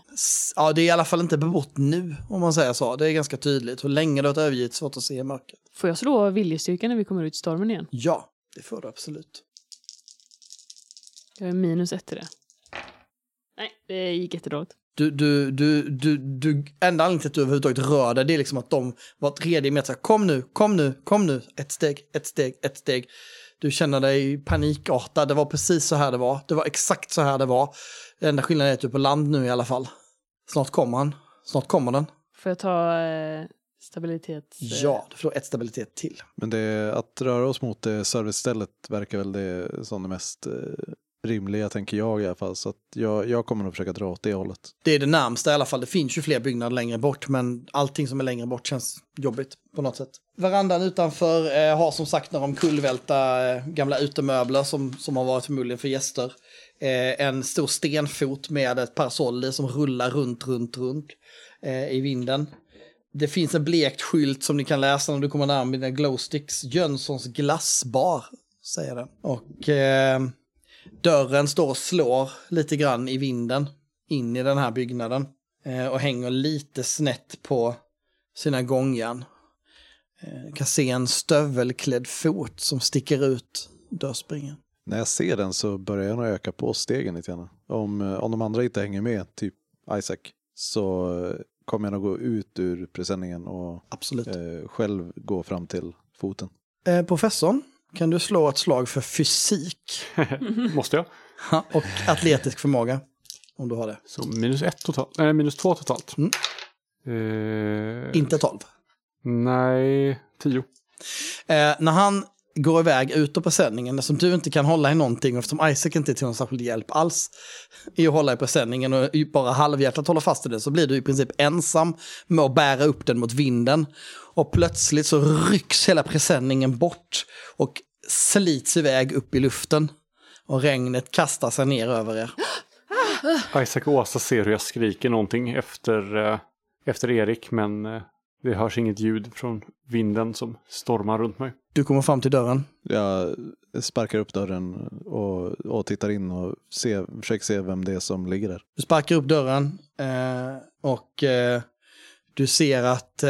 Ja, det är i alla fall inte bebott nu, om man säger så. Det är ganska tydligt. Hur länge det har varit övergivet, svårt att se i mörkret. Får jag slå viljestyrka när vi kommer ut i stormen igen? Ja, det får du absolut. Jag är minus ett till det. Nej, det gick jättedåligt. Du, du, du, du, du, enda anledningen till att du överhuvudtaget rör dig, det är liksom att de var tredje meter, kom nu, kom nu, kom nu, ett steg, ett steg, ett steg. Du känner dig panikartad, det var precis så här det var, det var exakt så här det var. Den enda skillnaden är att du är på land nu i alla fall. Snart kommer han, snart kommer den. Får jag ta eh, stabilitet? eh, Ja, du får ett stabilitet till. Men det, att röra oss mot det servicestället verkar väl det som det mest eh, rimliga, tänker jag i alla fall. Så att jag, jag kommer nog försöka dra åt det hållet. Det är det närmsta i alla fall. Det finns ju fler byggnader längre bort, men allting som är längre bort känns jobbigt på något sätt. Verandan utanför eh, har som sagt några omkullvälta eh, gamla utemöbler som, som har varit förmodligen för gäster. Eh, en stor stenfot med ett parasoll i som rullar runt, runt, runt eh, i vinden. Det finns en blekt skylt som ni kan läsa när du kommer närmare dina glowsticks. Jönssons glassbar, säger den. Och eh, dörren står och slår lite grann i vinden in i den här byggnaden. Eh, och hänger lite snett på sina gångjärn. Eh, du kan se en stövelklädd fot som sticker ut dörrspringen. När jag ser den så börjar jag nog öka på stegen lite grann. Om, eh, om de andra inte hänger med, typ Isaac, så eh, kommer jag nog gå ut ur presenningen och eh, själv gå fram till foten. Eh, professorn, kan du slå ett slag för fysik [laughs] Måste jag? och atletisk förmåga? Om du har det. Så minus ett totalt. Nej, minus två totalt. Mm. Eh, Inte 12. Nej, tio. Eh, när han går iväg ut ur presenningen, eftersom du inte kan hålla i någonting, och eftersom Isaac inte är till någon särskild hjälp alls i att hålla i presenningen och bara halvhjärtat håller fast i den, så blir du i princip ensam med att bära upp den mot vinden. Och plötsligt så rycks hela presenningen bort och slits iväg upp i luften. Och regnet kastar sig ner över er. Isaac och Åsa ser hur jag skriker någonting efter, eh, efter Erik, men eh, det hörs inget ljud från vinden som stormar runt mig. Du kommer fram till dörren. Jag sparkar upp dörren och, och tittar in och se, försöker se vem det är som ligger där. Du sparkar upp dörren eh, och eh, du ser att eh,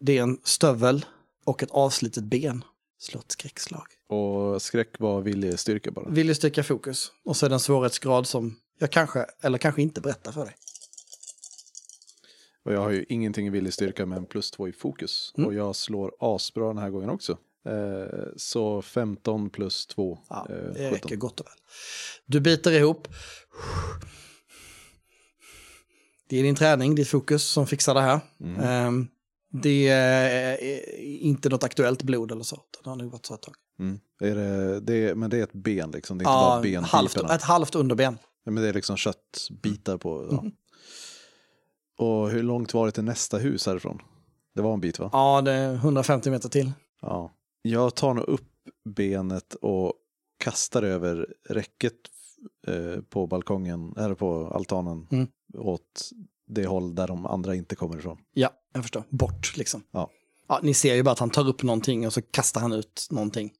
det är en stövel och ett avslitet ben. Slå ett skräckslag. Och skräck var viljestyrka bara. Viljestyrka fokus. Och så är det en svårighetsgrad som jag kanske, eller kanske inte berättar för dig. Och jag har ju ingenting i viljestyrka men plus två i fokus. Mm. Och jag slår asbra den här gången också. Eh, så 15 plus 2. Ja, eh, det 17. räcker gott och väl. Du biter ihop. Det är din träning, ditt fokus som fixar det här. Mm. Ehm, det är inte något aktuellt blod eller så. Det har nog varit så ett tag. Mm. Är det, det är, men det är ett ben liksom, det är inte Ja, bara halvt, ett halvt underben. Men det är liksom köttbitar på. Ja. Mhm. Och hur långt var det till nästa hus härifrån? Det var en bit va? Ja, det är 150 meter till. Ja. Jag tar nog upp benet och kastar över räcket eh, på balkongen, eller på altanen Mm. åt det håll där de andra inte kommer ifrån. Ja, jag förstår. Bort liksom. Ja. ja. Ni ser ju bara att han tar upp någonting och så kastar han ut någonting.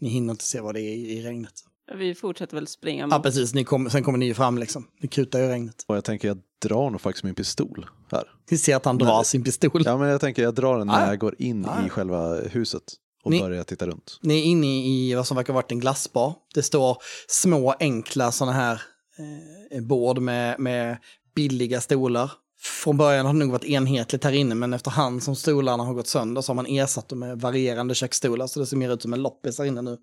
Ni hinner inte se vad det är i, i regnet. Vi fortsätter väl springa Ja, mot... precis. Ni kom, sen kommer ni ju fram liksom. Ni kutar ju regnet. Och jag tänker jag drar nog faktiskt min pistol här. Ni ser att han drar Nej. sin pistol. Ja men jag tänker jag drar den när Ah, ja. jag går in Ah, ja. i själva huset och Ni- börjar titta runt. Ni är inne i vad som verkar ha varit en glassbar. Det står små enkla sådana här eh, bord med, med billiga stolar. Från början har det nog varit enhetligt här inne men efterhand som stolarna har gått sönder så har man ersatt dem med varierande köksstolar så det ser mer ut som en loppis här inne nu.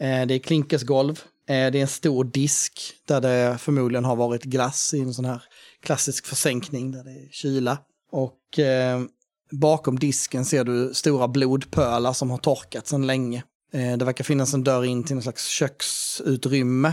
Eh, det är klinkersgolv. Eh, det är en stor disk där det förmodligen har varit glass i en sån här klassisk försänkning där det är kyla. Och eh, bakom disken ser du stora blodpölar som har torkat sedan länge. Eh, det verkar finnas en dörr in till någon slags köksutrymme.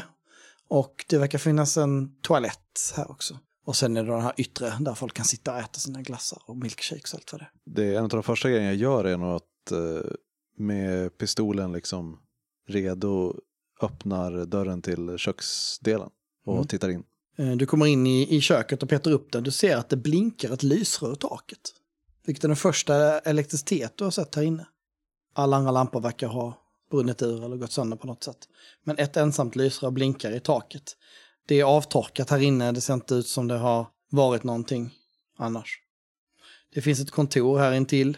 Och det verkar finnas en toalett här också. Och sen är det den här yttre där folk kan sitta och äta sina glassar och milkshakes och allt vad det är. Det är en av de första grejerna jag gör är nog att eh, med pistolen liksom redo öppnar dörren till köksdelen och Mm. tittar in. Eh, Du kommer in i, i köket och petar upp den. Du ser att det blinkar ett lysrör i taket. Vilket är den första elektricitet du har sett här inne. Alla andra lampor verkar ha brunnit ur eller gått sönder på något sätt. Men ett ensamt lysrör blinkar i taket. Det är avtorkat här inne. Det ser inte ut som det har varit någonting annars. Det finns ett kontor här intill.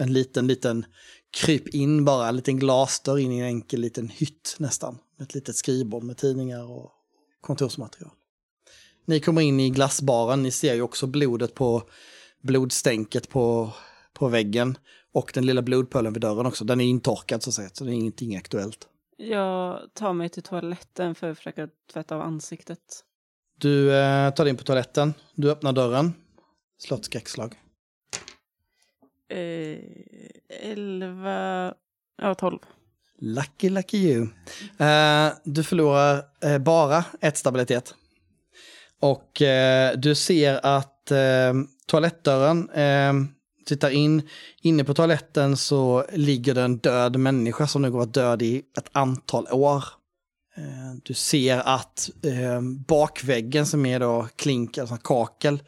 En liten, liten kryp in bara, en liten glasdörr in i en enkel liten hytt nästan. Med ett litet skrivbord med tidningar och kontorsmaterial. Ni kommer in i glassbaren, ni ser ju också blodet på blodstänket på, på väggen. Och den lilla blodpölen vid dörren också, den är intorkad så att säga, så det är ingenting aktuellt. Jag tar mig till toaletten för att försöka tvätta av ansiktet. Du eh, tar dig in på toaletten, du öppnar dörren, slå ett skräckslag. Eh, elva... Ja, tolv. Lucky, lucky you. Eh, du förlorar eh, bara ett stabilitet. Och eh, du ser att eh, toalettdörren eh, tittar in. Inne på toaletten så ligger det en död människa som nu går att död i ett antal år. Eh, du ser att eh, bakväggen som är då klink, alltså kakel,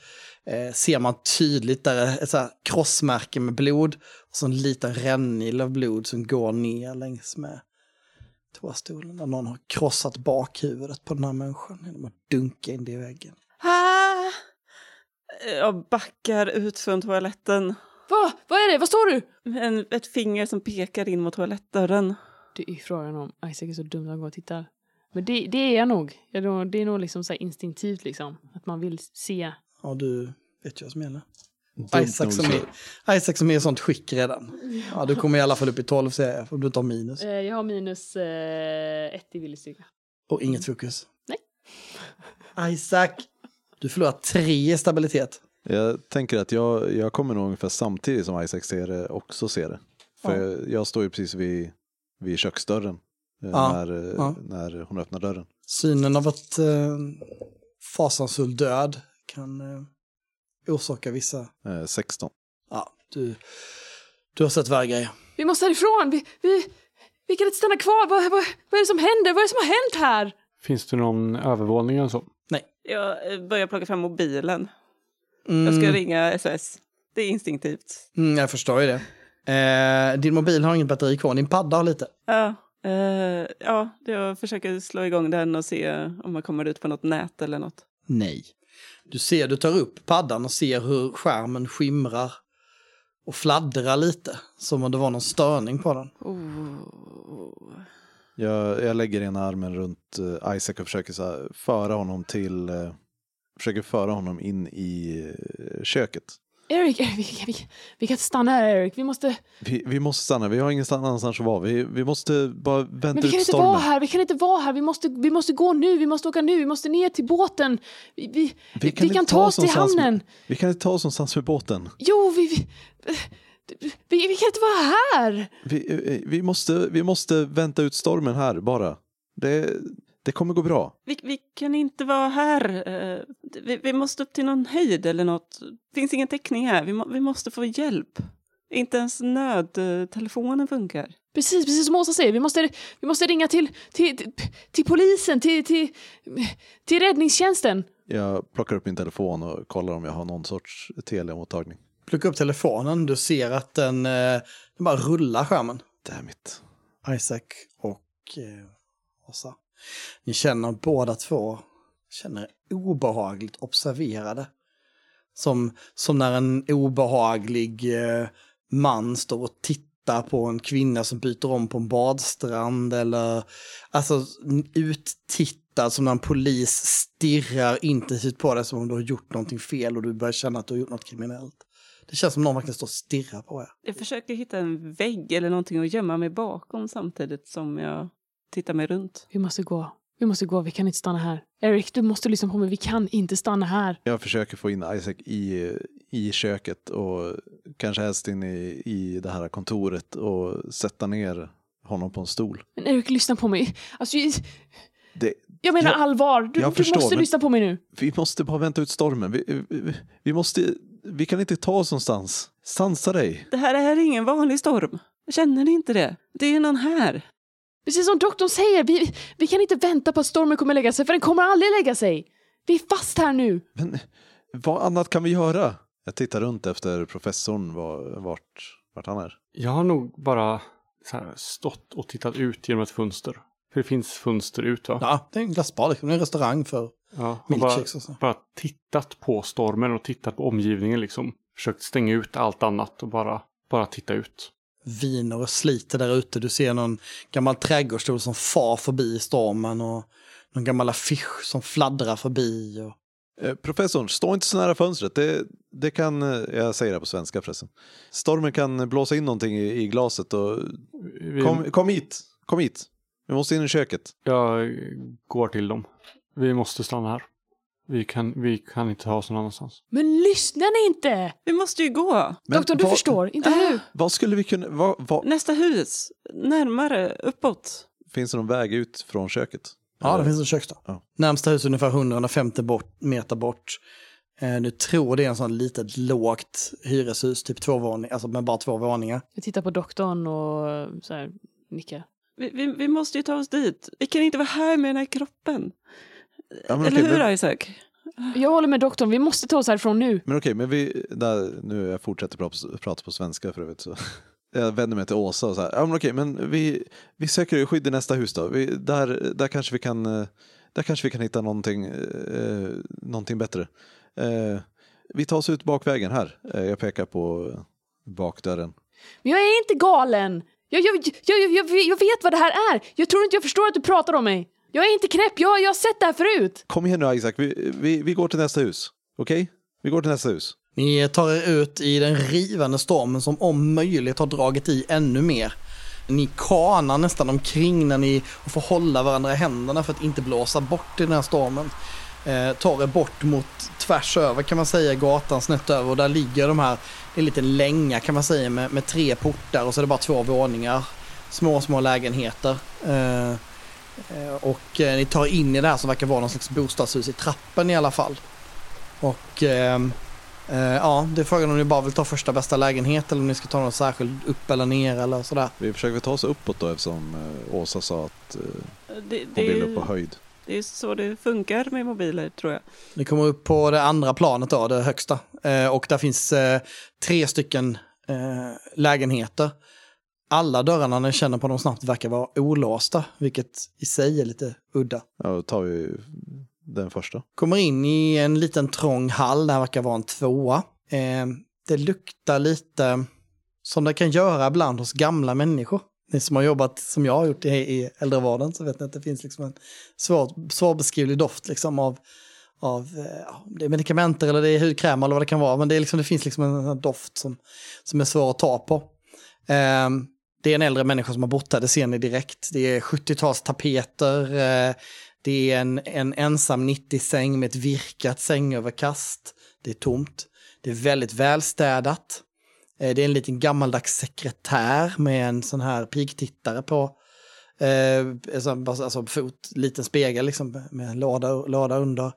eh, ser man tydligt där är ett så här krossmärke med blod och så en liten rännil av blod som går ner längs med toastolen. Där någon har krossat bakhuvudet på den här människan genom att dunka in det i väggen. Ah! Jag backar ut från toaletten. Va? Vad är det? Vad står du? En, ett finger som pekar in mot toalettdörren. Det är frågan om Isaac är så dum att han går och tittar. Men det, det är jag nog- Det är nog liksom så här instinktivt liksom. Att man vill se. Ja, du vet ju vad som gäller. Isaac som, är, Isaac som är i sånt skick redan. Ja, du kommer i alla fall upp i 12 säger jag, för du tar minus. Eh, Jag har minus eh, ett i viljestyrka. Och inget fokus. Nej. [laughs] Isaac! Du förlorar tre i stabilitet. Jag tänker att jag, jag kommer nog ungefär samtidigt som Isaac ser det också ser det. För Ja. jag, jag står ju precis vid, vid köksdörren eh, Ja, när, eh, ja. när hon öppnar dörren. Synen av ett eh, fasansfull död kan eh, orsaka vissa... Eh, 16. Ja, du, du har sett värre grejer. Vi måste härifrån! Vi, vi, vi kan inte stanna kvar! Vad, vad, vad är det som händer? Vad är det som har hänt här? Finns det någon övervåning eller så? Jag eh, börjar plocka fram mobilen. Mm, Jag ska ringa SOS. Det är instinktivt. mm, jag förstår ju det. Eh, din mobil har ingen batteri kvar, din padda har lite. Ja, eh, ja, jag försöker slå igång den och se om man kommer ut på något nät eller något. Nej. Du ser, du tar upp paddan och ser hur skärmen skimrar och fladdrar lite. Som om det var någon störning på den. Oh. Jag, jag lägger ena armen runt eh, Isaac och försöker så här, föra honom till, eh, försöker föra honom in i eh, köket. Eric, Eric vi, vi, vi kan inte stanna här Eric. Vi måste... Vi, vi måste stanna, vi har ingenstans att vara. Vi, vi måste bara vänta Men vi kan ut inte vara stormen. här, vi kan inte vara här. Vi måste, vi måste gå nu, vi måste åka nu, vi måste ner till båten. Vi, vi, vi kan, inte ta oss till hamnen. Med, vi kan inte ta oss någonstans med båten. Jo, vi, vi, vi, vi kan inte vara här. Vi, vi, måste, vi måste vänta ut stormen här bara. Det, det kommer gå bra. Vi, vi kan inte vara här. eh, Vi, vi måste upp till någon höjd eller något. Det finns ingen täckning här. Vi, må, vi måste få hjälp. Inte ens nödtelefonen funkar. Precis, precis som Åsa säger. Vi måste, vi måste ringa till, till, till, till polisen, till, till, till räddningstjänsten. Jag plockar upp min telefon och kollar om jag har någon sorts Telia-mottagning. Plocka upp telefonen, du ser att den, eh, den bara rullar skärmen. Damn it. Isaac och eh, Åsa. Ni känner båda två, känner obehagligt observerade. Som, som när en obehaglig eh, man står och tittar på en kvinna som byter om på en badstrand eller alltså uttittad som när en polis stirrar intensivt på dig som om du har gjort någonting fel och du börjar känna att du har gjort något kriminellt. Det känns som någon verkligen står och stirrar på er. Jag försöker hitta en vägg eller någonting att gömma mig bakom samtidigt som jag tittar mig runt. Vi måste gå. Vi måste gå, vi kan inte stanna här. Eric, du måste lyssna på mig, vi kan inte stanna här. Jag försöker få in Isaac i, i köket och kanske helst in i, i det här kontoret och sätta ner honom på en stol. Men Eric, lyssna på mig. Alltså, jag- Det, jag menar Jag- allvar. Du, jag du förstår, måste lyssna på mig nu. vi måste bara vänta ut stormen. Vi, vi, vi, måste, vi kan inte ta oss någonstans. Sansa dig. Det här är ingen vanlig storm. Känner ni inte det? Det är någon här. Precis som doktorn säger, vi, vi kan inte vänta på att stormen kommer lägga sig, för den kommer aldrig lägga sig. Vi är fast här nu. Men vad annat kan vi göra? Jag tittar runt efter professorn, var, vart, vart han är. Jag har nog bara så här, stått och tittat ut genom ett fönster. För det finns fönster ut va? Ja, det är en glassbar, det är en restaurang för Ja, milkshakes och så. bara tittat på stormen och tittat på omgivningen liksom. Försökt stänga ut allt annat och bara, bara titta ut. Viner och sliter där ute. Du ser någon gammal trädgårdsstol som far förbi i stormen och någon gammal affisch som fladdrar förbi. Och... Eh, professorn, stå inte så nära fönstret. Det, det kan, eh, jag säger det på svenska förresten. Stormen kan blåsa in någonting i, i glaset och Vi, kom, kom hit, kom hit. Vi måste in i köket. Jag går till dem. Vi måste stanna här. Vi kan, vi kan inte ta oss någon annanstans. Men lyssnar ni inte? Vi måste ju gå. Men Doktorn, du vad- förstår, inte nu. Vad skulle vi kunna, vad, vad, Nästa hus. Närmare. Uppåt. finns det någon väg ut från köket? Ja, det Eller- finns en köksdörr. Ja. Närmsta hus är ungefär 100-150 bort, meter bort. Eh, du tror det är en sån litet lågt hyreshus, typ två våningar, alltså med bara två våningar. Jag tittar på doktorn och så här, nickar. Vi, vi, vi måste ju ta oss dit. Vi kan inte vara här med den här kroppen. Ja, men Eller okej, hur, men- Isaac? Jag håller med doktorn, vi måste ta oss härifrån nu. Men okej, men vi, där, nu jag fortsätter prata, prata på svenska för övrigt. Så. [laughs] Jag vänder mig till Åsa och så här, ja men okej, men vi, vi söker skydd i nästa hus då. Vi, där, där, kanske vi kan, eh, där kanske vi kan hitta någonting, eh, någonting bättre. Eh, vi tar oss ut bakvägen här. Eh, jag pekar på bakdörren. Men jag är inte galen! Jag, jag, jag, jag, jag, jag vet vad det här är! Jag tror inte jag förstår att du pratar om mig. Jag är inte knäpp, jag, jag har sett det här förut. Kom igen nu Isaac, vi, vi, vi går till nästa hus. Okej? Vi går till nästa hus. Ni tar er ut i den rivande stormen som om möjligt har dragit i ännu mer. Ni kanar nästan omkring när ni får hålla varandra i händerna för att inte blåsa bort i den här stormen. Eh, tar er bort mot tvärs över kan man säga gatan snett över och där ligger de här, det är en liten länga kan man säga med, med tre portar och så är det bara två våningar. Små, små lägenheter. Eh, och eh, ni tar in i det här som verkar vara någon slags bostadshus i trappen i alla fall. Och ehm, Eh, ja, det är frågan om ni bara vill ta första bästa lägenhet eller om ni ska ta något särskilt upp eller ner eller sådär. Vi försöker ta oss uppåt då eftersom eh, Åsa sa att eh, Det, hon det, vill upp på höjd. det är så det funkar med mobiler, tror jag. Ni kommer upp på det andra planet då, det högsta. Eh, och där finns eh, tre stycken eh, lägenheter. Alla dörrarna när ni känner på dem snabbt verkar vara olåsta, vilket i sig är lite udda. Ja, då tar vi den första. Kommer in i en liten trång hall, det här verkar vara en tvåa. Eh, det luktar lite som det kan göra ibland hos gamla människor. Ni som har jobbat som jag har gjort i, i äldrevården så vet ni att det finns liksom en svår, svårbeskrivlig doft liksom av, av eh, ja, det är medikamenter eller det är hudkräm eller vad det kan vara. Men det, är liksom, det finns liksom en doft som, som är svår att ta på. Ehm, det är en äldre människa som har bott här, det ser ni direkt. Det är 70-talstapeter, eh, det är en, en ensam 90-säng med ett virkat sängöverkast. Det är tomt. Det är väldigt välstädat. Eh, det är en liten gammaldags sekretär med en sån här pigtittare på. Eh, alltså, alltså fot, liten spegel liksom med en låda, låda under.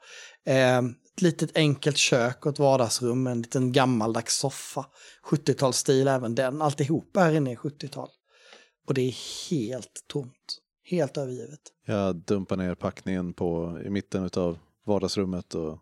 Eh, ett litet enkelt kök och ett vardagsrum en liten gammaldags soffa. 70-talsstil även den. Alltihop här inne är 70-tal. Och det är helt tomt. Helt övergivet. Jag dumpar ner packningen på, i mitten av vardagsrummet och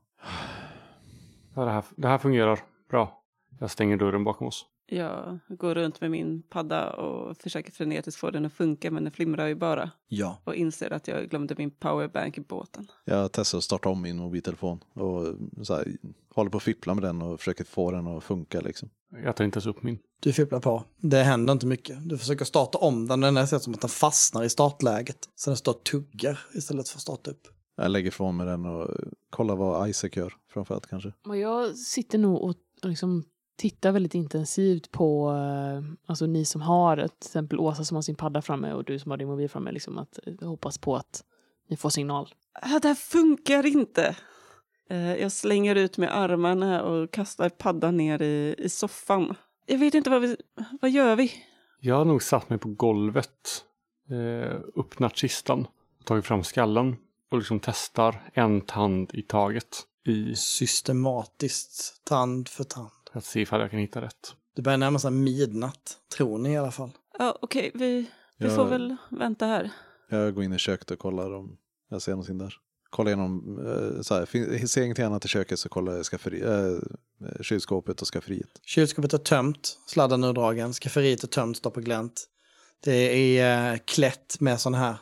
Ja, det, här, det här fungerar bra. Jag stänger dörren bakom oss. Jag går runt med min padda och försöker frenetiskt få den att funka men den flimrar ju bara. Ja. Och inser att jag glömde min powerbank i båten. jag testar att starta om min mobiltelefon och så här, håller på att fippla med den och försöker få den att funka liksom. Jag tar inte ens upp min. Du fipplar på. Det händer inte mycket. Du försöker starta om den, den ut som att den fastnar i startläget. Så den står och tuggar istället för att starta upp. Jag lägger ifrån mig den och kollar vad Isaac gör framförallt kanske. Och jag sitter nog och liksom tittar väldigt intensivt på, eh, alltså ni som har, ett, till exempel Åsa som har sin padda framme och du som har din mobil framme, liksom att eh, hoppas på att ni får signal. Det här funkar inte! Eh, Jag slänger ut med armarna och kastar paddan ner i, i soffan. Jag vet inte vad vi... Vad gör vi? Jag har nog satt mig på golvet, eh, öppnat kistan, tagit fram skallen och liksom testar en tand i taget i Systematiskt, tand för tand. för att se ifall jag kan hitta rätt. Det börjar närma sig midnatt, tror ni i alla fall. Ja, okej, vi, vi Jag- får väl vänta här. Jag går in i köket och kollar om jag ser någonting där. Kollar igenom, eh, så här, ser ingenting annat i köket så kollar jag skafferi, äh, kylskåpet och skafferiet. Kylskåpet är tömt, sladden är urdragen, skafferiet är tömt, står på glänt. Det är eh, klätt med sån här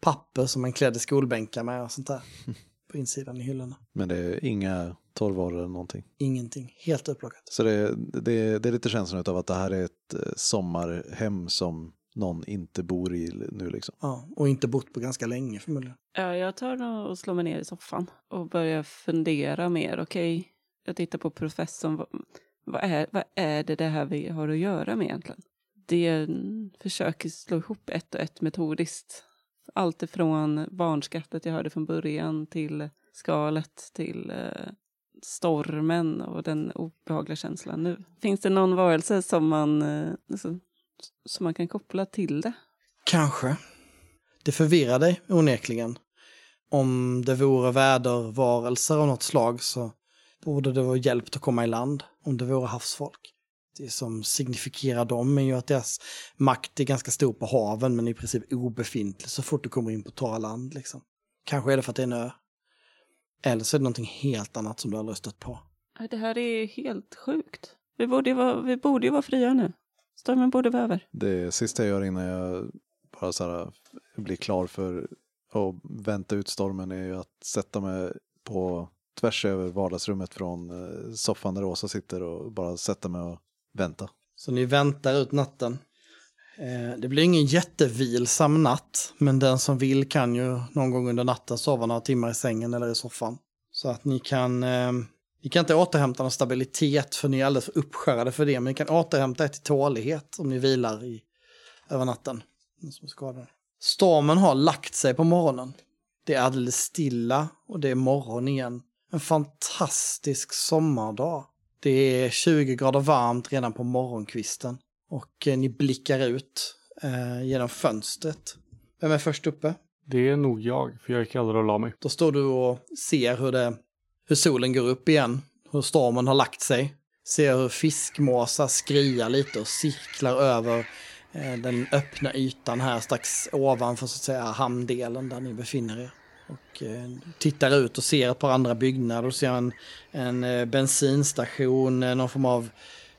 papper som man klädde skolbänkar med och sånt där. [laughs] På insidan i hyllorna. Men det är inga torrvaror eller någonting. Ingenting, helt upplockat. Så det, det, det är lite känslan av att det här är ett eh, sommarhem som någon inte bor i nu liksom. Ja, och inte bott på ganska länge förmodligen. Ja, jag tar nog och slår mig ner i soffan och börjar fundera mer. Okej, jag tittar på professorn. Vad, vad, är, vad är det det här vi har att göra med egentligen? Det försöker slå ihop ett och ett metodiskt. Allt ifrån barnskrattet jag hörde från början till skalet till eh, stormen och den obehagliga känslan nu. Finns det någon varelse som man, alltså, som man kan koppla till det? Kanske. Det förvirrar dig onekligen. Om det vore vädervarelser av något slag så borde det vara hjälpt att komma i land. Om det vore havsfolk. Det som signifikerar dem är ju att deras makt är ganska stor på haven men i princip obefintlig så fort du kommer in på torra land. Liksom. Kanske är det för att det är en ö. Eller så är det någonting helt annat som du aldrig har stött på. Det här är helt sjukt. Vi borde ju vara, vi borde ju vara fria nu. Stormen borde vara över. Det sista jag gör innan jag bara så här blir klar för att vänta ut stormen är ju att sätta mig på tvärs över vardagsrummet från eh, soffan där Åsa sitter och bara sätta mig och vänta. Så ni väntar ut natten. Eh, Det blir ingen jättevilsam natt, men den som vill kan ju någon gång under natten sova några timmar i sängen eller i soffan. Så att ni kan, ni kan inte återhämta någon stabilitet för ni är alldeles för uppskärrade för det, men ni kan återhämta er till tålighet om ni vilar i, över natten. Stormen har lagt sig på morgonen. Det är alldeles stilla och det är morgon igen. En fantastisk sommardag. Det är 20 grader varmt redan på morgonkvisten. Och eh, ni blickar ut eh, genom fönstret. Vem är först uppe? Det är nog jag, för jag gick aldrig och la mig. Då står du och ser hur, det, hur solen går upp igen. Hur stormen har lagt sig. Ser hur fiskmåsar skriar lite och cirklar över eh, den öppna ytan här strax ovanför så att säga hamndelen där ni befinner er. Och eh, tittar ut och ser ett par andra byggnader. Du ser en, en eh, bensinstation, någon form av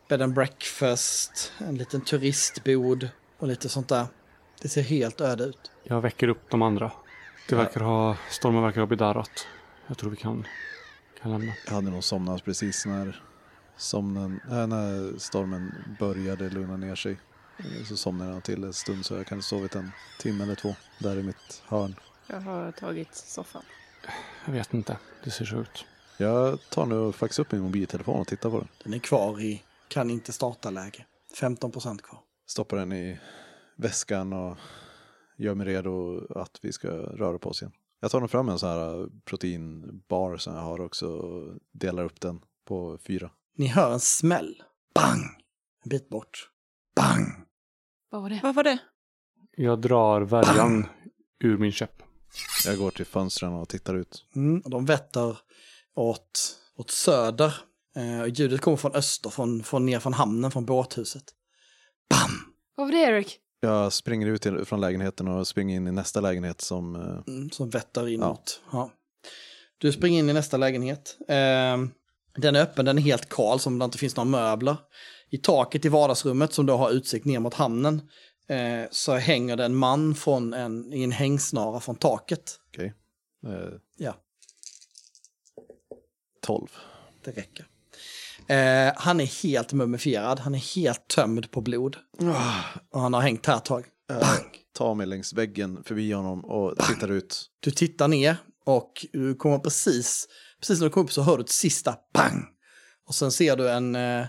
bed and breakfast, en liten turistbod och lite sånt där. Det ser helt öde ut. Jag väcker upp de andra. Det verkar ha, stormen verkar ha bedarrat. Jag tror vi kan, kan lämna. Jag hade nog somnat precis när, somnen, äh, när stormen började lugna ner sig. Eh, Så somnade jag till en stund så jag kan ha sovit en timme eller två där i mitt hörn. Jag har tagit soffan. Jag vet inte. Det ser så ut. Jag tar nu och faxar upp min mobiltelefon och tittar på den. Den är kvar i kan inte starta läge. 15 procent kvar. Stoppar den i väskan och gör mig redo att vi ska röra på oss igen. Jag tar nog fram en sån här proteinbar som jag har också och delar upp den på fyra. Ni hör en smäll. Bang! En bit bort. Bang! Vad var det? Vad var det? Jag drar värjan ur min käpp. Jag går till fönstren och tittar ut. Mm, och de vetter åt, åt söder. Eh, och ljudet kommer från öster, från, från ner från hamnen, från båthuset. Bam! Vad var det Erik? Jag springer ut från lägenheten och springer in i nästa lägenhet som... eh, Mm, som vetter inåt. Ja. Du springer in i nästa lägenhet. Eh, den är öppen, den är helt kal som det inte finns några möbler. I taket i vardagsrummet som då har utsikt ner mot hamnen eh, så hänger det en man från en, i en hängsnara från taket. Okej. Eh, Ja, 12. det räcker. Eh, han är helt mumifierad, han är helt tömd på blod. Och han har hängt här ett tag. Bang! Tar mig längs väggen förbi honom och tittar ut. Du tittar ner och du kommer precis, precis när du kommer upp så hör du ett sista pang. Och sen ser du en, eh,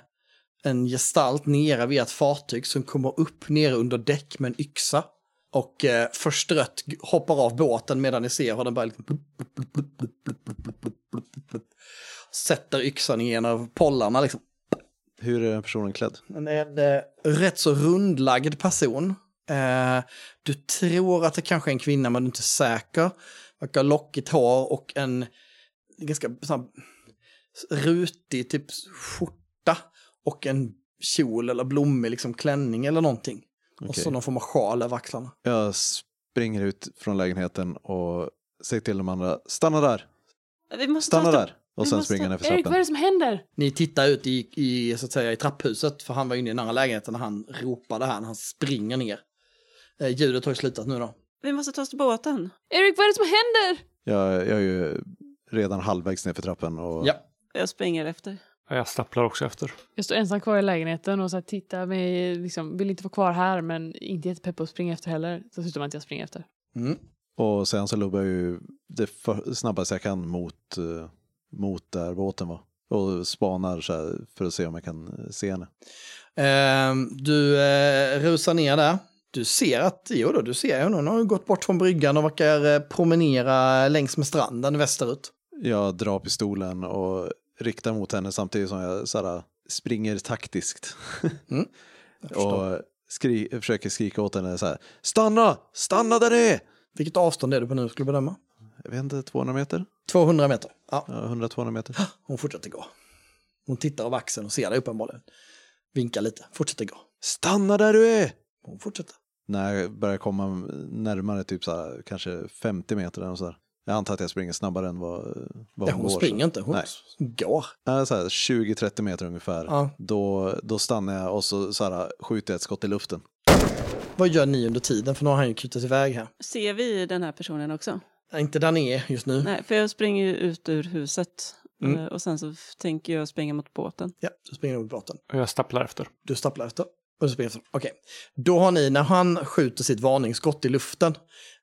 en gestalt nere vid ett fartyg som kommer upp nere under däck med en yxa och eh, förstrött hoppar av båten medan ni ser hur den börjar liksom sätter yxan i en av pollarna. Liksom. Hur är personen klädd? En, en rätt så rundlagd person. Eh, du tror att det kanske är en kvinna, men du är inte säker. Verkar ha lockigt hår och en ganska sån, rutig typ skjorta och en kjol eller blommig liksom, klänning eller någonting. Och Okej. så någon form av sjal över axlarna. Jag springer ut från lägenheten och säger till de andra, stanna där, Vi måste stanna ta- där. Och sen måste- springer jag ner för Erik, vad är trappen. det som händer? Ni tittar ut i, i, så att säga, i trapphuset för han var inne i den andra lägenheten när han ropade här när han springer ner. Eh, ljudet har ju slutat nu då. Vi måste ta oss till båten. Erik, vad är det som händer? Jag, jag är ju redan halvvägs ner för trappen och Ja. Jag springer efter. Ja, Jag stapplar också efter. Jag står ensam kvar i lägenheten och så här tittar mig, liksom, vill inte vara kvar här men inte jättepepp på att springa efter heller. Så slutar man inte jag springer efter. Mm. Och sen så lubbar jag ju det för, snabbaste jag kan mot, eh, mot där båten var. Och spanar så här för att se om jag kan eh, se henne. Ehm, du eh, rusar ner där. Du ser att, jo då, du ser hon, hon har gått bort från bryggan och verkar eh, promenera längs med stranden västerut. Jag drar pistolen och riktar mot henne samtidigt som jag så springer taktiskt. [laughs] Mm. Och skri försöker skrika åt henne så här, stanna, stanna där det är! Vilket avstånd är du på nu skulle du bedöma? Jag vet inte, 200 meter? 200 meter. Ja, Ja, 100-200 meter. [gasps] hon fortsätter gå. Hon tittar av axeln och ser dig uppenbarligen. Vinkar lite, fortsätter gå. Stanna där du är! Hon fortsätter. När jag börjar komma närmare, typ så här, kanske 50 meter eller så där. Jag antar att jag springer snabbare än vad, vad Ja, hon går. springer så. inte, hon Nej. går. Ja, så här, 20-30 meter ungefär. Ja. Då, då stannar jag och så, så här, skjuter jag ett skott i luften. Vad gör ni under tiden? För nu har han ju kutat iväg här. Ser vi den här personen också? Nej, Inte där ni är just nu. Nej, för jag springer ju ut ur huset. Mm. eh, Och sen så tänker jag springa mot båten. Ja, du springer mot båten. Och jag stapplar efter. Du stapplar efter. Och så springer. Okej. Då har ni, när han skjuter sitt varningsskott i luften,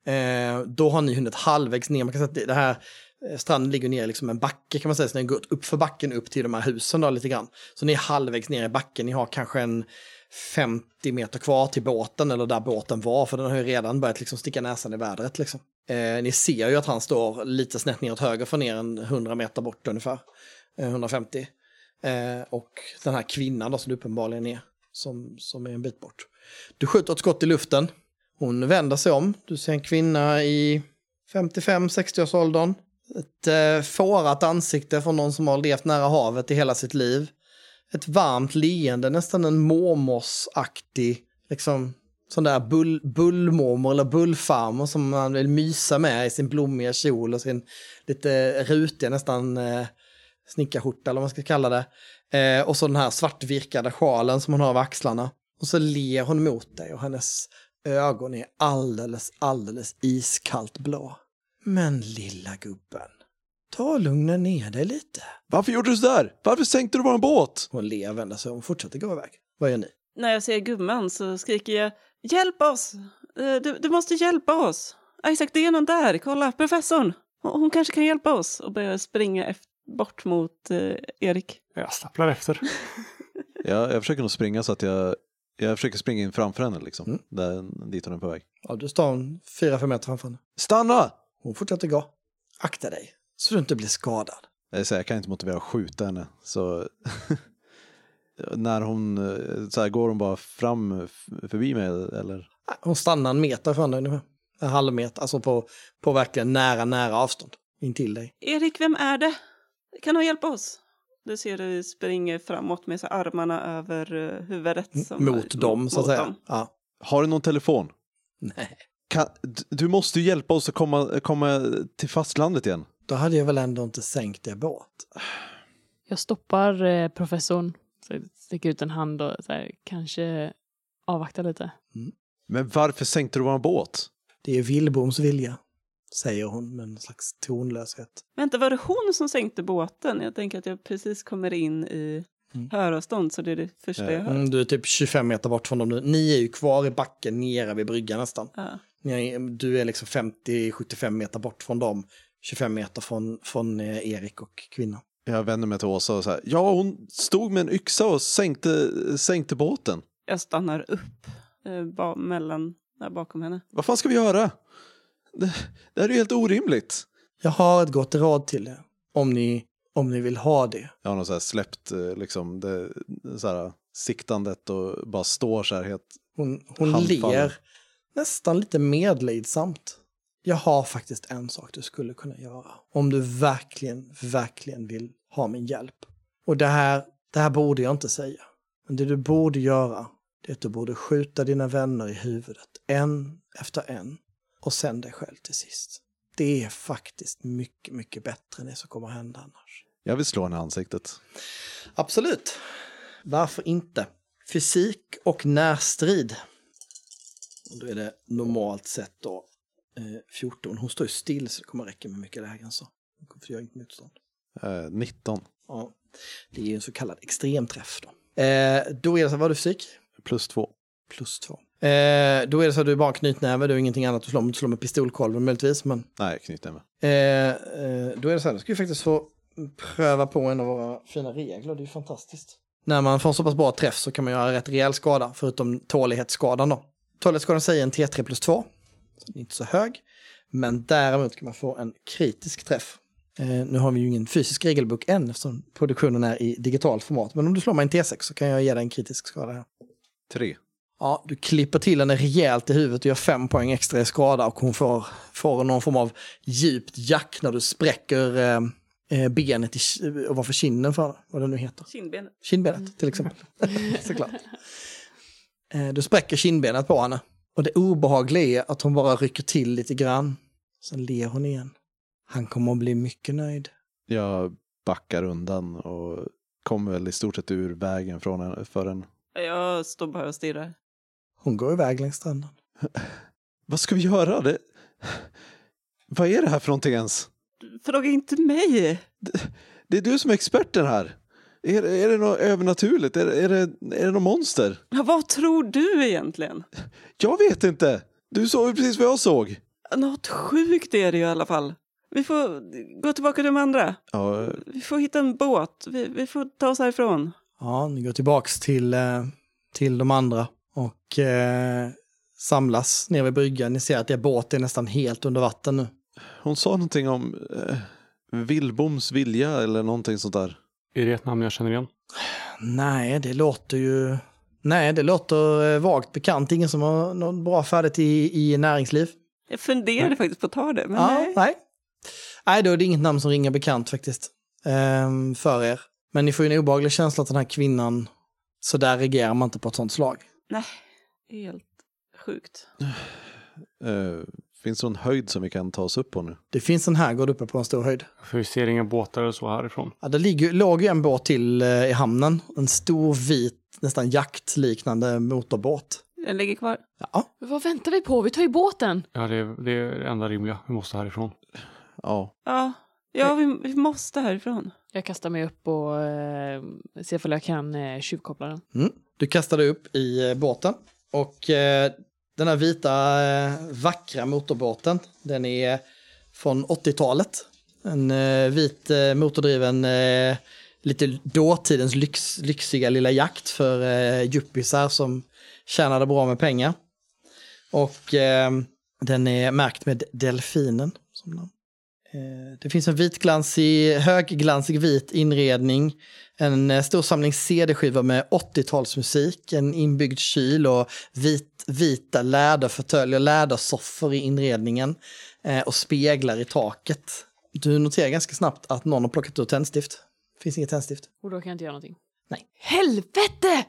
eh, då har ni hunnit halvvägs ner. Man kan säga att det, det här eh, stranden ligger ner liksom en backe kan man säga, så ni har gått upp för backen upp till de här husen då lite grann. Så ni är halvvägs ner i backen, ni har kanske en 50 meter kvar till båten eller där båten var, för den har ju redan börjat liksom sticka näsan i vädret liksom. Eh, ni ser ju att han står lite snett neråt höger från ner en 100 meter bort ungefär. Eh, 150. Eh, och den här kvinnan då som det uppenbarligen är, som, som är en bit bort. Du skjuter ett skott i luften. Hon vänder sig om. Du ser en kvinna i 55-60-årsåldern. Ett eh, fårat ansikte från någon som har levt nära havet i hela sitt liv. Ett varmt leende, nästan en mormorsaktig, liksom sån där bull, bullmormor eller bullfarmor som man vill mysa med i sin blommiga kjol och sin lite rutiga nästan eh, snickarskjorta eller vad man ska kalla det. Eh, och så den här svartvirkade sjalen som hon har över axlarna. Och så ler hon mot dig och hennes ögon är alldeles, alldeles iskallt blå. Men lilla gubben, ta och lugna ner dig lite. Varför gjorde du så där? Varför sänkte du vår båt? Hon ler, vänder sig och fortsätter gå iväg. Vad gör ni? När jag ser gumman så skriker jag Hjälp oss! Eh, Du, du måste hjälpa oss! Isaac, det är någon där! Kolla, professorn! Hon hon kanske kan hjälpa oss och börja springa eft- bort mot eh, Erik. Jag stapplar efter. [laughs] Jag, jag försöker nog springa så att jag, jag försöker springa in framför henne liksom. Mm. Där, dit hon är på väg. Ja, du står en fyra, fem meter framför henne. Stanna! Hon fortsätter gå. Akta dig, så du inte blir skadad. Jag, säger, jag kan inte motivera att skjuta henne. Så [laughs] när hon, eh, så här, går hon bara fram förbi mig eller? Hon stannar en meter från dig ungefär. En halv meter, alltså på, på verkligen nära, nära avstånd. Intill dig. Erik, vem är det? Kan hon hjälpa oss? Du ser du springer framåt med så armarna över eh, huvudet. Som, mot dem, så att mot säga. Ja. Har du någon telefon? Nej. Kan, du måste ju hjälpa oss att komma, komma till fastlandet igen. Då hade jag väl ändå inte sänkt er båt. Jag stoppar eh, professorn, så jag sticker ut en hand och så här, kanske avvaktar lite. Men varför sänkte du vår båt? Det är Vilboms vilja, säger hon med en slags tonlöshet. Vänta, var det hon som sänkte båten? Jag tänker att jag precis kommer in i Mm. höravstånd så det är det första jag hör. Mm, du är typ 25 meter bort från dem nu. Ni är ju kvar i backen nere vid bryggan nästan. Ja. Ni är, du är liksom 50-75 meter bort från dem. 25 meter från, från eh, Erik och kvinnan. Jag vänder mig till Åsa och här, ja hon stod med en yxa och sänkte, sänkte båten. Jag stannar upp eh, ba- mellan, där bakom henne. Vad fan ska vi göra? Det, det här är ju helt orimligt. Jag har ett gott råd till er. Om ni, om ni vill ha det. Jag har nog så här släppt eh, liksom det, så här, siktandet och bara står så här helt. Hon, hon ler nästan lite medlidsamt. Jag har faktiskt en sak du skulle kunna göra. Om du verkligen, verkligen vill ha min hjälp. Och det här, det här borde jag inte säga. Men det du borde göra, det är att du borde skjuta dina vänner i huvudet. En efter en. Och sen dig själv till sist. Det är faktiskt mycket, mycket bättre än det som kommer att hända annars. Jag vill slå henne i ansiktet. Absolut. Varför inte? Fysik och närstrid. Och Då är det normalt sett då eh, 14. Hon står ju still så det kommer räcka med mycket lägre än så. Hon kommer göra inget motstånd. Eh, 19 Ja. Det är ju en så kallad extremträff då. Eh, då är det så, vad har du fysik? plus 2. Plus två. Eh, då är det så att du bara knytnäve, du har ingenting annat att slå med. Du slår med pistolkolven möjligtvis. Men, Nej, knytnäve. eh, eh, då är det så här, då ska vi faktiskt få pröva på en av våra fina regler. Det är ju fantastiskt. När man får så pass bra träff så kan man göra rätt rejäl skada, förutom tålighetsskadan då. Tålighetsskadan säger en T3 plus 2, så den är inte så hög. Men däremot kan man få en kritisk träff. Eh, nu har vi ju ingen fysisk regelbok än eftersom produktionen är i digitalt format. Men om du slår mig en T6 så kan jag ge dig en kritisk skada här. 3. Ja, du klipper till henne rejält i huvudet och gör fem poäng extra i skada och hon får, får någon form av djupt jack när du spräcker eh, eh, benet i, och varför kinden för vad det nu heter. Kindbenet. Kindbenet till exempel. [laughs] Såklart. Eh, du spräcker kindbenet på henne. Och det obehagliga är att hon bara rycker till lite grann. Sen ler hon igen. Han kommer att bli mycket nöjd. Jag backar undan och kommer väl i stort sett ur vägen från henne, för en. Jag står bara och stirrar. Hon går iväg längs stranden. [laughs] Vad ska vi göra? Det... Vad är det här för någonting ens? Fråga inte mig! Det är du som är experten här. Är, är det något övernaturligt? Är, är, det, är det något monster? Ja, vad tror du egentligen? Jag vet inte. Du såg ju precis vad jag såg. Något sjukt är det ju i alla fall. Vi får gå tillbaka till de andra. Ja, Vi får hitta en båt. Vi, vi får ta oss härifrån. Ja, ni går tillbaks till, eh, till de andra och eh, samlas nere vid bryggan. Ni ser att er båt är nästan helt under vatten nu. hon sa någonting om eh, Vilboms vilja eller någonting sånt där. Är det ett namn jag känner igen? Nej, det låter ju... Nej, det låter eh, vagt bekant. Ingen som har något bra färdigt i, i näringsliv. Jag funderade faktiskt på att ta det, men ja, nej. nej. Nej, då är det inget namn som ringer bekant faktiskt. ehm, för er. Men ni får ju en obehaglig känsla att den här kvinnan, så där reagerar man inte på ett sånt slag. Nej, helt sjukt. Eh, finns det någon höjd som vi kan ta oss upp på nu? Det finns en här, går uppe på en stor höjd. För vi ser inga båtar eller så härifrån. Ja, det ligger, låg ju en båt till eh, i hamnen. En stor vit, nästan jaktliknande motorbåt. Den ligger kvar. Ja, Vad väntar vi på? Vi tar ju båten! Ja, det är det, är det enda rimliga. Vi måste härifrån. Ja, Ja, ja vi, vi måste härifrån. Jag kastar mig upp och eh, ser om jag kan eh, tjuvkoppla den. mm. Du kastade upp i eh, båten och eh, den här vita eh, vackra motorbåten, den är från 80-talet. En eh, vit eh, motordriven, eh, lite dåtidens lyx, lyxiga lilla jakt för juppisar yuppisar som tjänade bra med pengar. Och den är märkt med delfinen. Som namn. Eh, det finns en vitglansig, högglansig vit inredning. En eh, stor samling CD-skivor med 80-talsmusik, en inbyggd kyl och vit, vita läderfåtöljer, lädersoffor i inredningen eh, och speglar i taket. Du noterar ganska snabbt att någon har plockat ut tändstift. Finns inget tändstift. Och då kan jag inte göra någonting. Nej. Helvete!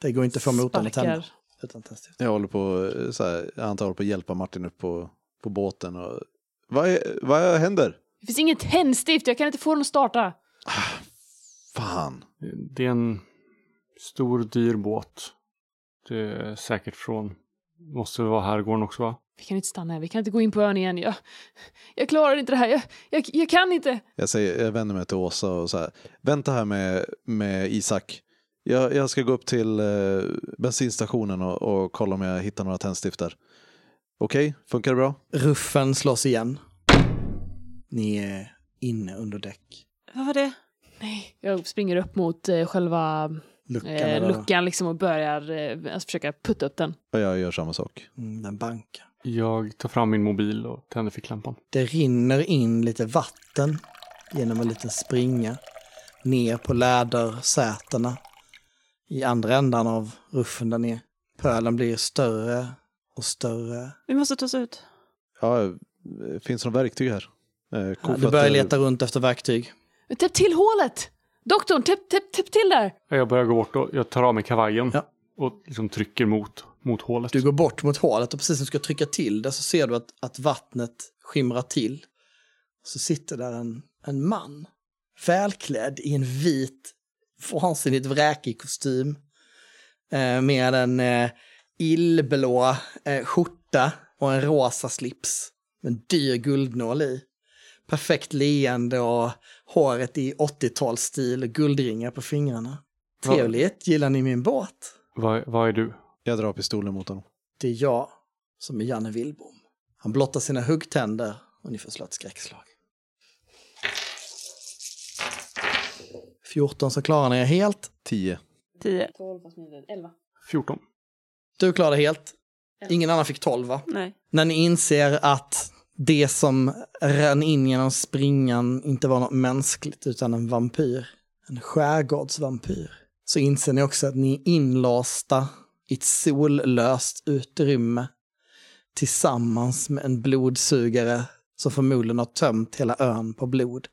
Det går inte att få motorn att tända utan tändstift. Jag håller på, så här, jag antar jag håller på att hjälpa Martin upp på, på båten. Och, vad, är, vad händer? Det finns inget tändstift, jag kan inte få den att starta. Fan. Det är en stor dyr båt. Det är säkert från, måste vara herrgården också va? Vi kan inte stanna här, vi kan inte gå in på ön igen. Jag, jag klarar inte det här, jag, jag, jag kan inte. Jag, säger, jag vänder mig till Åsa och så här, vänta här med, med Isak. Jag, jag ska gå upp till eh, bensinstationen och, och kolla om jag hittar några tändstift Okej, funkar det bra? Ruffen slås igen. Ni är inne under däck. Vad var det? Nej. Jag springer upp mot eh, själva Luckan, eh, luckan liksom och börjar eh, försöka putta upp den. Och jag gör samma sak. Mm, den bankar. Jag tar fram min mobil och tänder ficklampan. Det rinner in lite vatten genom en liten springa ner på lädersätena i andra ändan av ruffen där nere. Pölen blir större och större. Vi måste ta oss ut. Ja, eh, finns det några verktyg här? Eh, Ja, du börjar leta runt efter verktyg. Täpp till hålet! Doktorn, täpp, täpp, täpp till där! Jag börjar gå bort och jag tar av mig kavajen Ja. och liksom trycker mot, mot hålet. Du går bort mot hålet och precis när du ska trycka till det så ser du att, att vattnet skimrar till. Så sitter där en, en man, välklädd i en vit, vansinnigt vräkig kostym. Eh, med en eh, illblå eh, skjorta och en rosa slips. Med en dyr guldnål i. Perfekt leende och håret i 80-talsstil och guldringar på fingrarna. Vad- Trevligt, gillar ni min båt? Vad, är du? Jag drar pistolen mot honom. Det är jag som är Janne Willbom. Han blottar sina huggtänder och ni får slå ett skräckslag. 14 så klarar ni er helt. 10. 10. 12 fast mindre 11. 14. Du klarar det helt. Ingen annan fick 12 va? Nej. När ni inser att det som rann in genom springan inte var något mänskligt utan en vampyr. En skärgårdsvampyr. Så inser ni också att ni är inlåsta i ett sollöst utrymme tillsammans med en blodsugare som förmodligen har tömt hela ön på blod.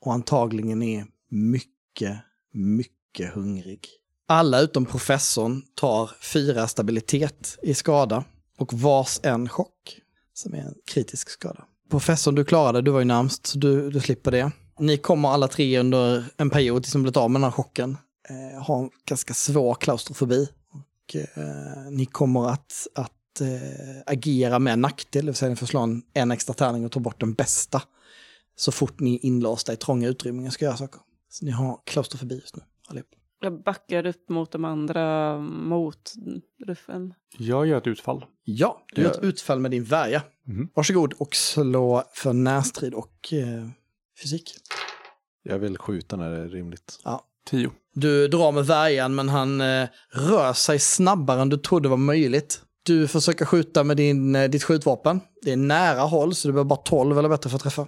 Och antagligen är mycket, mycket hungrig. Alla utom professorn tar fyra stabilitet i skada och vars en chock som är en kritisk skada. Professorn du klarade, du var ju närmst, så du, du slipper det. Ni kommer alla tre under en period tills ni blivit av med den här chocken. Eh, har en ganska svår klaustrofobi. Och, eh, ni kommer att, att eh, agera med nackdel, det vill säga ni får slå en, en extra tärning och ta bort den bästa. Så fort ni är inlåsta i trånga utrymmen och ska göra saker. Så ni har klaustrofobi just nu, allihop. Jag backar upp mot de andra, mot ruffen. Jag gör ett utfall. Ja, du gör ett utfall med din värja. Mhm. Varsågod och slå för närstrid och eh, fysik. Jag vill skjuta när det är rimligt. 10. Du drar med värjan men han eh, rör sig snabbare än du trodde var möjligt. Du försöker skjuta med din, eh, ditt skjutvapen. Det är nära håll så du behöver bara 12 eller bättre för att träffa.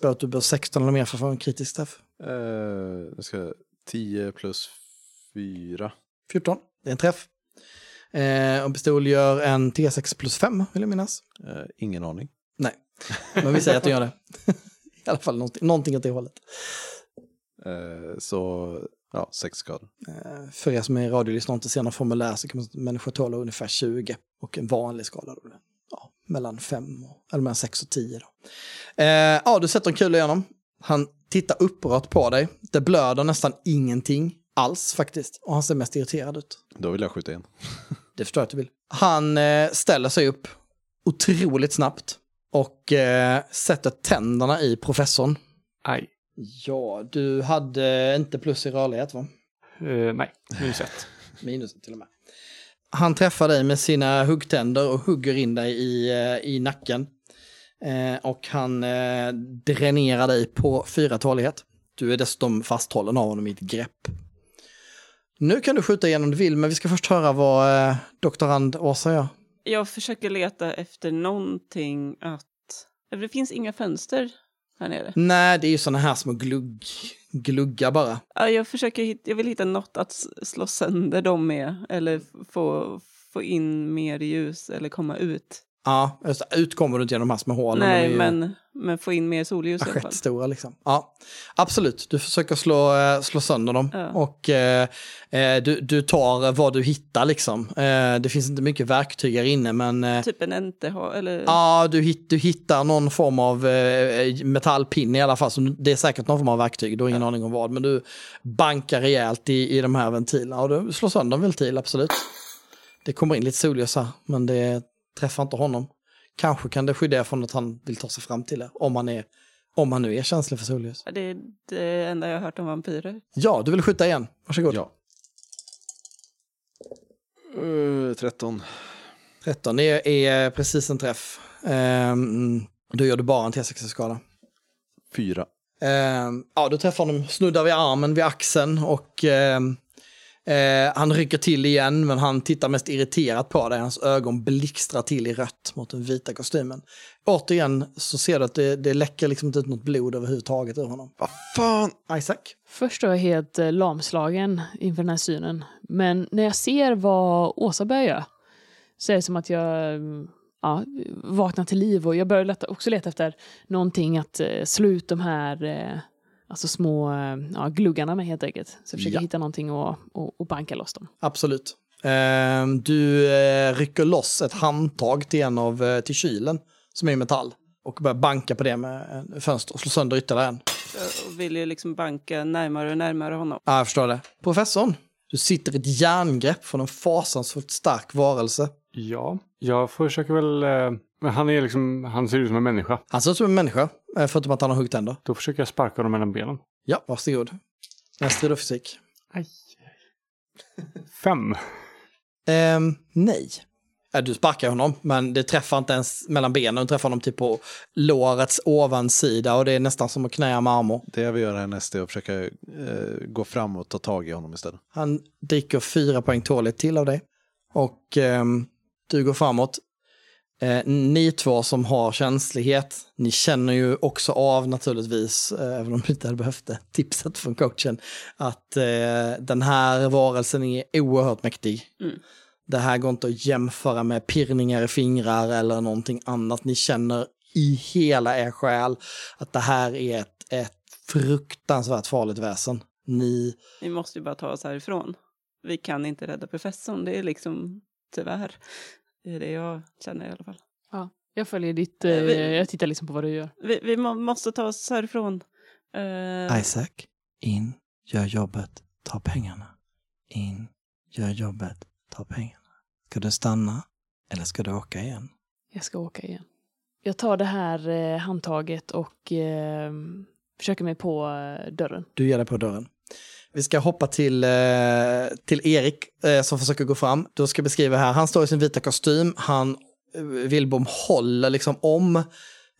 Behöver du behöver 16 eller mer för att få en kritisk träff. Eh, jag ska 10 plus 4. 14, det är en träff. Eh, och pistol gör en T6 plus 5 vill jag minnas. Eh, ingen aning. Nej, men vi säger att den gör det. [laughs] I alla fall någonting, någonting åt det hållet. Eh, så, ja, 6 skador. Eh, För er som är radiolyssnare och inte ser någon formulär så kan man människor tål ungefär 20 och en vanlig skala då ja, mellan 5 och, eller mellan 6 och 10 då. Eh, ja, du sätter en kula igenom. Han tittar upprört på dig. Det blöder nästan ingenting alls faktiskt och han ser mest irriterad ut. Då vill jag skjuta igen. [laughs] Det förstår jag att du vill. Han eh, ställer sig upp otroligt snabbt och eh, sätter tänderna i professorn. Aj. Ja, du hade inte plus i rörlighet va? Eh, nej, minus ett. [laughs] Minus till och med. Han träffar dig med sina huggtänder och hugger in dig i, eh, i nacken. Eh, och han eh, dränerar dig på fyra tålighet. Du är dessutom fasthållen av honom i ett grepp. Nu kan du skjuta igen om du vill, men vi ska först höra vad eh, doktorand Åsa gör. Jag försöker leta efter någonting att... Det finns inga fönster här nere. Nej, det är ju sådana här små glugg, gluggar bara. Ja, jag, försöker, hit- jag vill hitta något att slå sönder dem med. Eller få, få in mer ljus eller komma ut. Ja, det. ut kommer du inte genom de här små hålen. Nej, men, men få in mer solljus i alla fall. Assiettstora liksom. Ja, absolut. Du försöker slå, eh, slå sönder dem. Ja. Och eh, eh, du, du tar vad du hittar liksom. Eh, det finns inte mycket verktyg här inne, men eh, Typ en NTH eller... Ja, du, hit, du hittar någon form av eh, metallpinne i alla fall. Så det är säkert någon form av verktyg, du har ingen aning om vad. Men du bankar rejält i, i de här ventilerna och du slår sönder en ventil, absolut. Det kommer in lite solljus här, men det träffar inte honom. Kanske kan det skydda er från att han vill ta sig fram till er, om han, är, om han nu är känslig för solljus. Det är det enda jag har hört om vampyrer. Ja, du vill skjuta igen. Varsågod. Ja. Uh, 13. 13, det är precis en träff. Ehm, då gör du bara en T6-skada. 4. Ehm, ja, du träffar honom, snuddar vid armen, vid axeln och ehm, eh, han rycker till igen men han tittar mest irriterat på dig. Hans ögon blixtrar till i rött mot den vita kostymen. Återigen så ser du att det, det läcker liksom inte ut något blod överhuvudtaget ur honom. Vad fan! Isaac? Först var jag helt eh, lamslagen inför den här synen. Men när jag ser vad Åsa börjar göra så är det som att jag mm, ja, vaknar till liv och jag börjar leta, också leta efter någonting att eh, slå ut de här eh, alltså små eh, ja, gluggarna med helt enkelt. Så jag försöker Ja. hitta någonting och, och, och banka loss dem. Absolut. Ehm, du eh, rycker loss ett handtag till en av, eh, till kylen som är i metall. Och börjar banka på det med en fönster och slå sönder ytterligare en. Och vill ju liksom banka närmare och närmare honom. Ja, jag förstår det. Professorn, du sitter i ett järngrepp från en fasansfullt stark varelse. Ja, jag försöker väl... Eh, men han är liksom, han ser ut som en människa. Han ser ut som en människa, förutom att han har huggtänder. Då försöker jag sparka honom mellan benen. Ja, varsågod. Nästa och fysik. Fem. Ehm, nej. Ja, du sparkar honom, men det träffar inte ens mellan benen. Du träffar honom typ på lårets ovansida och det är nästan som att knäa med armor. Det jag vill göra härnäst är att försöka eh, gå fram och ta tag i honom istället. Han dricker fyra poäng tåligt till av dig. Och ehm, du går framåt. Eh, ni två som har känslighet, ni känner ju också av naturligtvis, eh, även om du inte hade behövt det, tipset från coachen, att eh, den här varelsen är oerhört mäktig. Mm. Det här går inte att jämföra med pirrningar i fingrar eller någonting annat. Ni känner i hela er själ att det här är ett, ett fruktansvärt farligt väsen. Ni Vi måste ju bara ta oss härifrån. Vi kan inte rädda professorn. Det är liksom tyvärr. Det är det jag känner i alla fall. Jag följer ditt... Eh, Eh, vi- jag tittar liksom på vad du gör. Vi, vi må, måste ta oss härifrån. Eh, Isaac, in, gör jobbet, ta pengarna. In, gör jobbet, ta pengarna. Ska du stanna eller ska du åka igen? Jag ska åka igen. Jag tar det här eh, handtaget och eh, försöker mig på eh, dörren. Du ger dig på dörren. Vi ska hoppa till, eh, till Erik eh, som försöker gå fram. Då ska beskriva här, han står i sin vita kostym, han, eh, Wilbom håller liksom om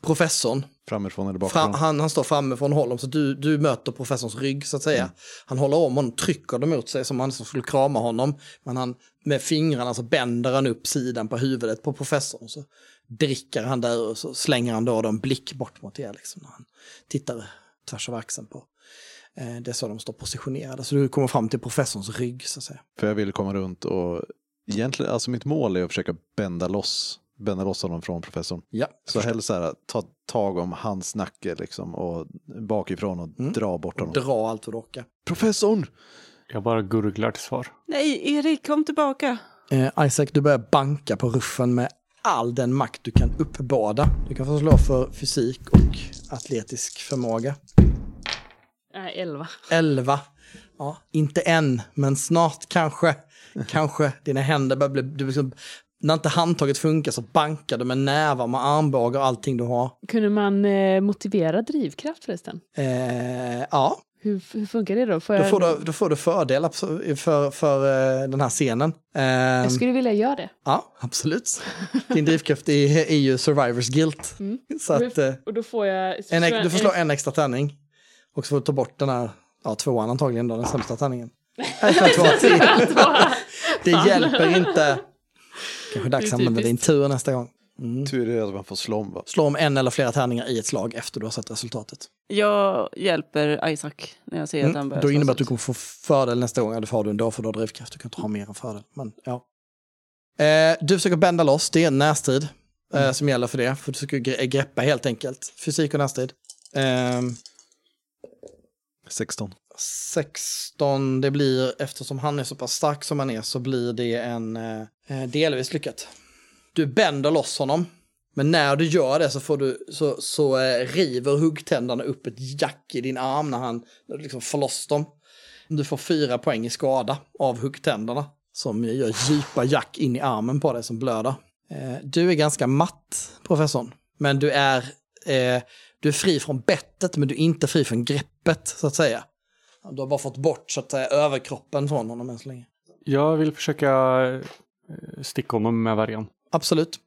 professorn. Framifrån eller bakifrån. han, han står framme från håll, så du, du möter professorns rygg så att säga. Mm. Han håller om honom, trycker dem mot sig som om han skulle krama honom. Men han, med fingrarna så bänder han upp sidan på huvudet på professorn. Så dricker han där och så slänger han då en blick bort mot er. Liksom, när han tittar tvärs över axeln på. Eh, det är så de står positionerade. Så du kommer fram till professorns rygg så att säga. För jag vill komma runt och egentligen, alltså mitt mål är att försöka bända loss, bända loss honom från professorn. Ja, Så helst så här, ta tag om hans nacke liksom och bakifrån och Mm. dra bort honom. dra allt vad du orkar. Professorn! Jag bara gurglar till svar. Nej, Erik, kom tillbaka. Eh, Isaac, du börjar banka på ruffen med all den makt du kan uppbåda. Du kan få slå för fysik och atletisk förmåga. Nej, elva. 11. Ja, inte än, men snart kanske. Kanske. Dina händer börjar bli... Du liksom, när inte handtaget funkar så bankar du med nävar, med armbågar och allting du har. Kunde man eh, motivera drivkraft förresten? Eh, ja, Hur, hur funkar det då? Får Då får du, då får du fördel abso- för, för eh, den här scenen. Ehm, jag skulle vilja göra det. Ja, absolut. Din drivkraft är, är ju survivors guilt. Mm. Så att, eh, Och då får jag... en, du får slå en extra tärning. Och så får du ta bort den här, ja tvåan antagligen då, den sämsta tärningen. [laughs] Nej, förlåt. [laughs] Det hjälper inte. Kanske dags att använda din tur nästa gång. Mm. Tur är att man får slå om va? Slå om en eller flera tärningar i ett slag efter du har sett resultatet. Jag hjälper Isaac när jag ser att han Mm. börjar Då innebär att du kommer få fördel nästa gång. Ja, det får du ändå för du har drivkraft. Du kan inte ha mer än fördel. Men, ja. eh, du försöker bända loss. Det är en närstrid eh, som gäller för det. För du försöker gre- greppa helt enkelt. Fysik och närstrid. Ehm, 16. 16, det blir, eftersom han är så pass stark som han är, så blir det en eh, eh, delvis lyckat. Du bänder loss honom, men när du gör det så, får du, så, så eh, river huggtänderna upp ett jack i din arm när, han, när du liksom får loss dem. Du får fyra poäng i skada av huggtänderna som gör djupa jack in i armen på dig som blöder. Eh, du är ganska matt, professorn, men du är, eh, du är fri från bettet men du är inte fri från greppet så att säga. Du har bara fått bort så att säga, överkroppen från honom än så länge. Jag vill försöka eh, sticka honom med vargen. Absolut.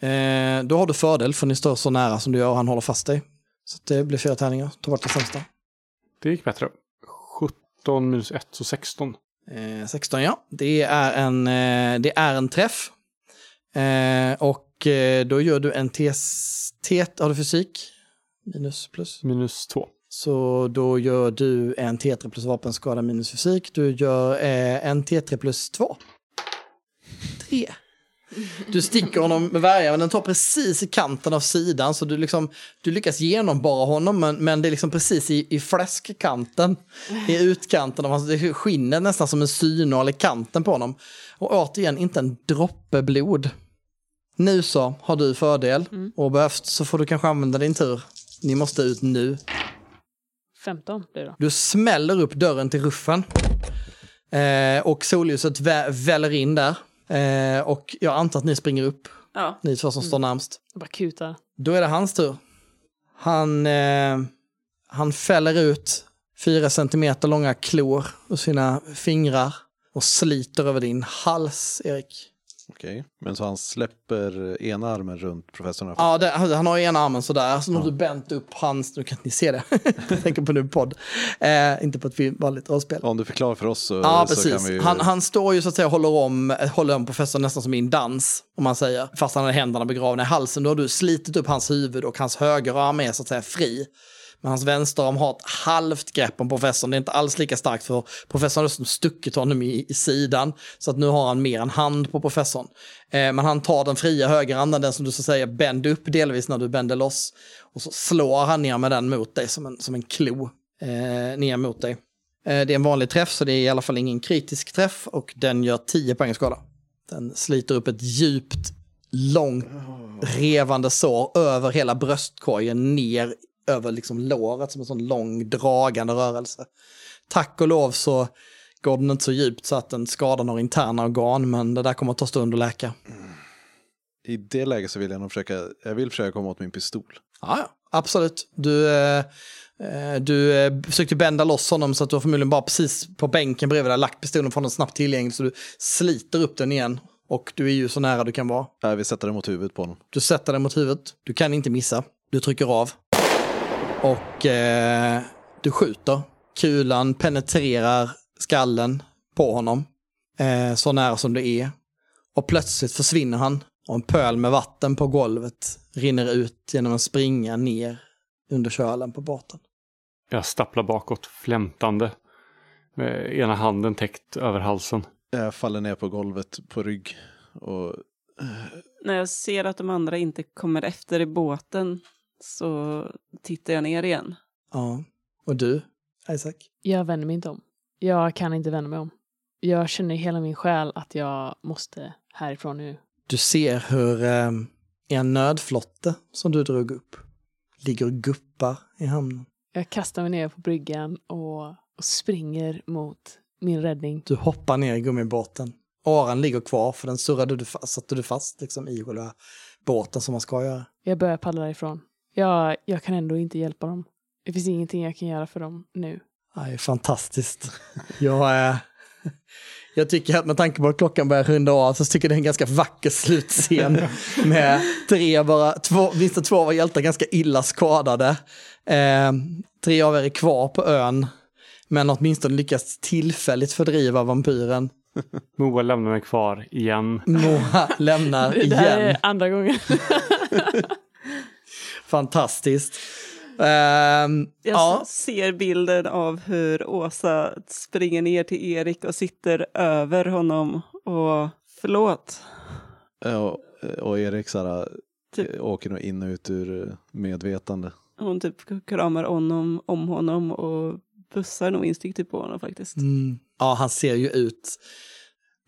Eh, då har du fördel för ni står så nära som du gör och han håller fast dig. Så det blir fyra tärningar. Ta bort det sämsta. Det gick bättre. 17 minus 1, så 16. Eh, 16 ja. Det är en, eh, det är en träff. Eh, och då gör du en. Tet, har du fysik? Minus plus. Minus 2. Så då gör du en T3 plus vapenskada minus fysik. Du gör eh, en T3 plus 2. 3. Du sticker honom med värjan, men den tar precis i kanten av sidan. Så du, liksom, du lyckas genomborra honom, men, men det är liksom precis i, i fläskkanten. I utkanten av hans, det skinner nästan som en synål i kanten på honom. Och återigen, inte en droppe blod. Nu så har du fördel och behövs så får du kanske använda din tur. Ni måste ut nu. 15 blir det då. Du smäller upp dörren till ruffen. Eh, och solljuset vä väller in där. Eh, och jag antar att ni springer upp, Ja, ni två som står närmst. Jag bara kutar. Då är det hans tur. Han, eh, han fäller ut fyra centimeter långa klor ur sina fingrar och sliter över din hals, Erik. Okej. Men så han släpper ena armen runt professorn? Ja, det, han har ena armen sådär, så nu har du bänt upp hans, nu kan ni se det, [laughs] jag tänker på nu podd, eh, inte på ett vanligt rollspel. Om du förklarar för oss så, Ja, så precis. kan vi ju... Han, han står ju så att säga och håller om, håller om professorn nästan som i en dans, om man säger. Fast han har händerna begravna i halsen. Då har du slitit upp hans huvud och hans högerarm är så att säga fri. Men hans vänsterarm har ett halvt grepp om professorn. Det är inte alls lika starkt för professorn har dessutom stuckit honom i, i sidan. Så att nu har han mer en hand på professorn. Eh, men han tar den fria högerhanden, den som du så säga bänder upp delvis när du bänder loss. Och så slår han ner med den mot dig som en, som en klo eh, ner mot dig. Eh, Det är en vanlig träff så det är i alla fall ingen kritisk träff och den gör 10 poäng skada. Den sliter upp ett djupt, långt, revande sår över hela bröstkorgen ner över liksom låret som en sån lång dragande rörelse. Tack och lov så går den inte så djupt så att den skadar några interna organ men det där kommer att ta stund att läka. I det läget så vill jag nog försöka, jag vill försöka komma åt min pistol. Ja, absolut. Du, eh, eh, du eh, försökte bända loss honom så att du har förmodligen bara precis på bänken bredvid där lagt pistolen från den snabbt tillgänglig så du sliter upp den igen. Och du är ju så nära du kan vara. Jag vill sätta den mot huvudet på honom. Du sätter den mot huvudet. Du kan inte missa. Du trycker av. Och eh, du skjuter. Kulan penetrerar skallen på honom. Eh, så nära som det är. Och plötsligt försvinner han. Och en pöl med vatten på golvet rinner ut genom en springa ner under kölen på båten. Jag stapplar bakåt, flämtande. Med ena handen täckt över halsen. Jag faller ner på golvet på rygg och när jag ser att de andra inte kommer efter i båten så tittar jag ner igen. Ja. Och du, Isaac? Jag vänder mig inte om. Jag kan inte vända mig om. Jag känner i hela min själ att jag måste härifrån nu. Du ser hur eh, en nödflotte som du drog upp ligger och guppar i hamnen. Jag kastar mig ner på bryggan och, och springer mot min räddning. Du hoppar ner i gummibåten. Åran ligger kvar för den surrade du fast, satte du fast liksom i själva båten som man ska göra. Jag börjar paddla därifrån. Jag, jag kan ändå inte hjälpa dem. Det finns ingenting jag kan göra för dem nu. Det är fantastiskt. Jag, är, jag tycker att med tanke på att klockan börjar runda av så tycker jag det är en ganska vacker slutscen med tre, bara två, minst två var hjältar ganska illa skadade. Eh, tre av er är kvar på ön, men åtminstone lyckas tillfälligt fördriva vampyren. Moa lämnar mig kvar igen. Moa lämnar Det där igen. är andra gången. [laughs] Fantastiskt. Ehm, Jag ja, ser bilden av hur Åsa springer ner till Erik och sitter över honom och förlåt. Ja, och Erik så här, Typ. åker nog in och ut ur medvetande. Hon typ kramar honom om honom och bussar nog instinktivt på honom faktiskt. mm, ja, han ser ju ut.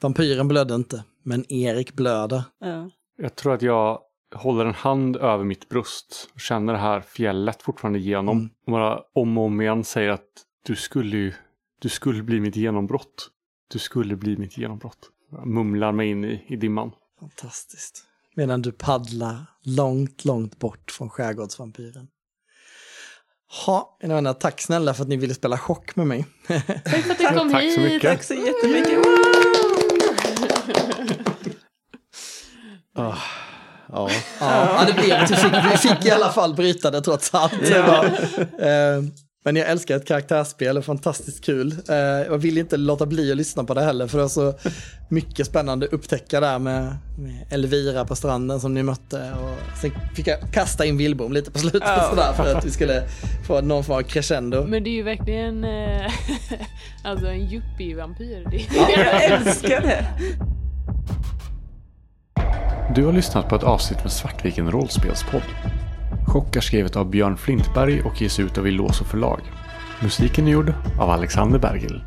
Vampyren blödde inte, men Erik blöder. Ja. Jag tror att jag håller en hand över mitt bröst och känner det här fjället fortfarande igenom. Mm. Och bara om och om igen säger att du skulle ju, du skulle bli mitt genombrott. Du skulle bli mitt genombrott. Jag mumlar mig in i, i dimman. Fantastiskt. Medan du paddlar långt, långt bort från skärgårdsvampyren. Ha, mina vänner, tack snälla för att ni ville spela chock med mig. [laughs] Tack för att du kom Tack så hit. mycket. Tack så jättemycket. Ja, Ja, ja det blev att vi fick, vi fick i alla fall bryta det trots allt. Det var, eh, men jag älskar ett karaktärsspel, det är fantastiskt kul. Eh, jag vill inte låta bli att lyssna på det heller, för det var så mycket spännande att upptäcka där med, med Elvira på stranden som ni mötte. Och sen fick jag kasta in Wilbom lite på slutet Ja. sådär, för att vi skulle få någon form av crescendo. Men det är ju verkligen eh, [laughs] alltså en yuppie-vampyr. Det är- Jag älskar det. Du har lyssnat på ett avsnitt med Svartviken rollspelspodd. Chock är skrivet av Björn Flintberg och ges ut av Illoso förlag. Musiken är gjord av Alexander Bergil.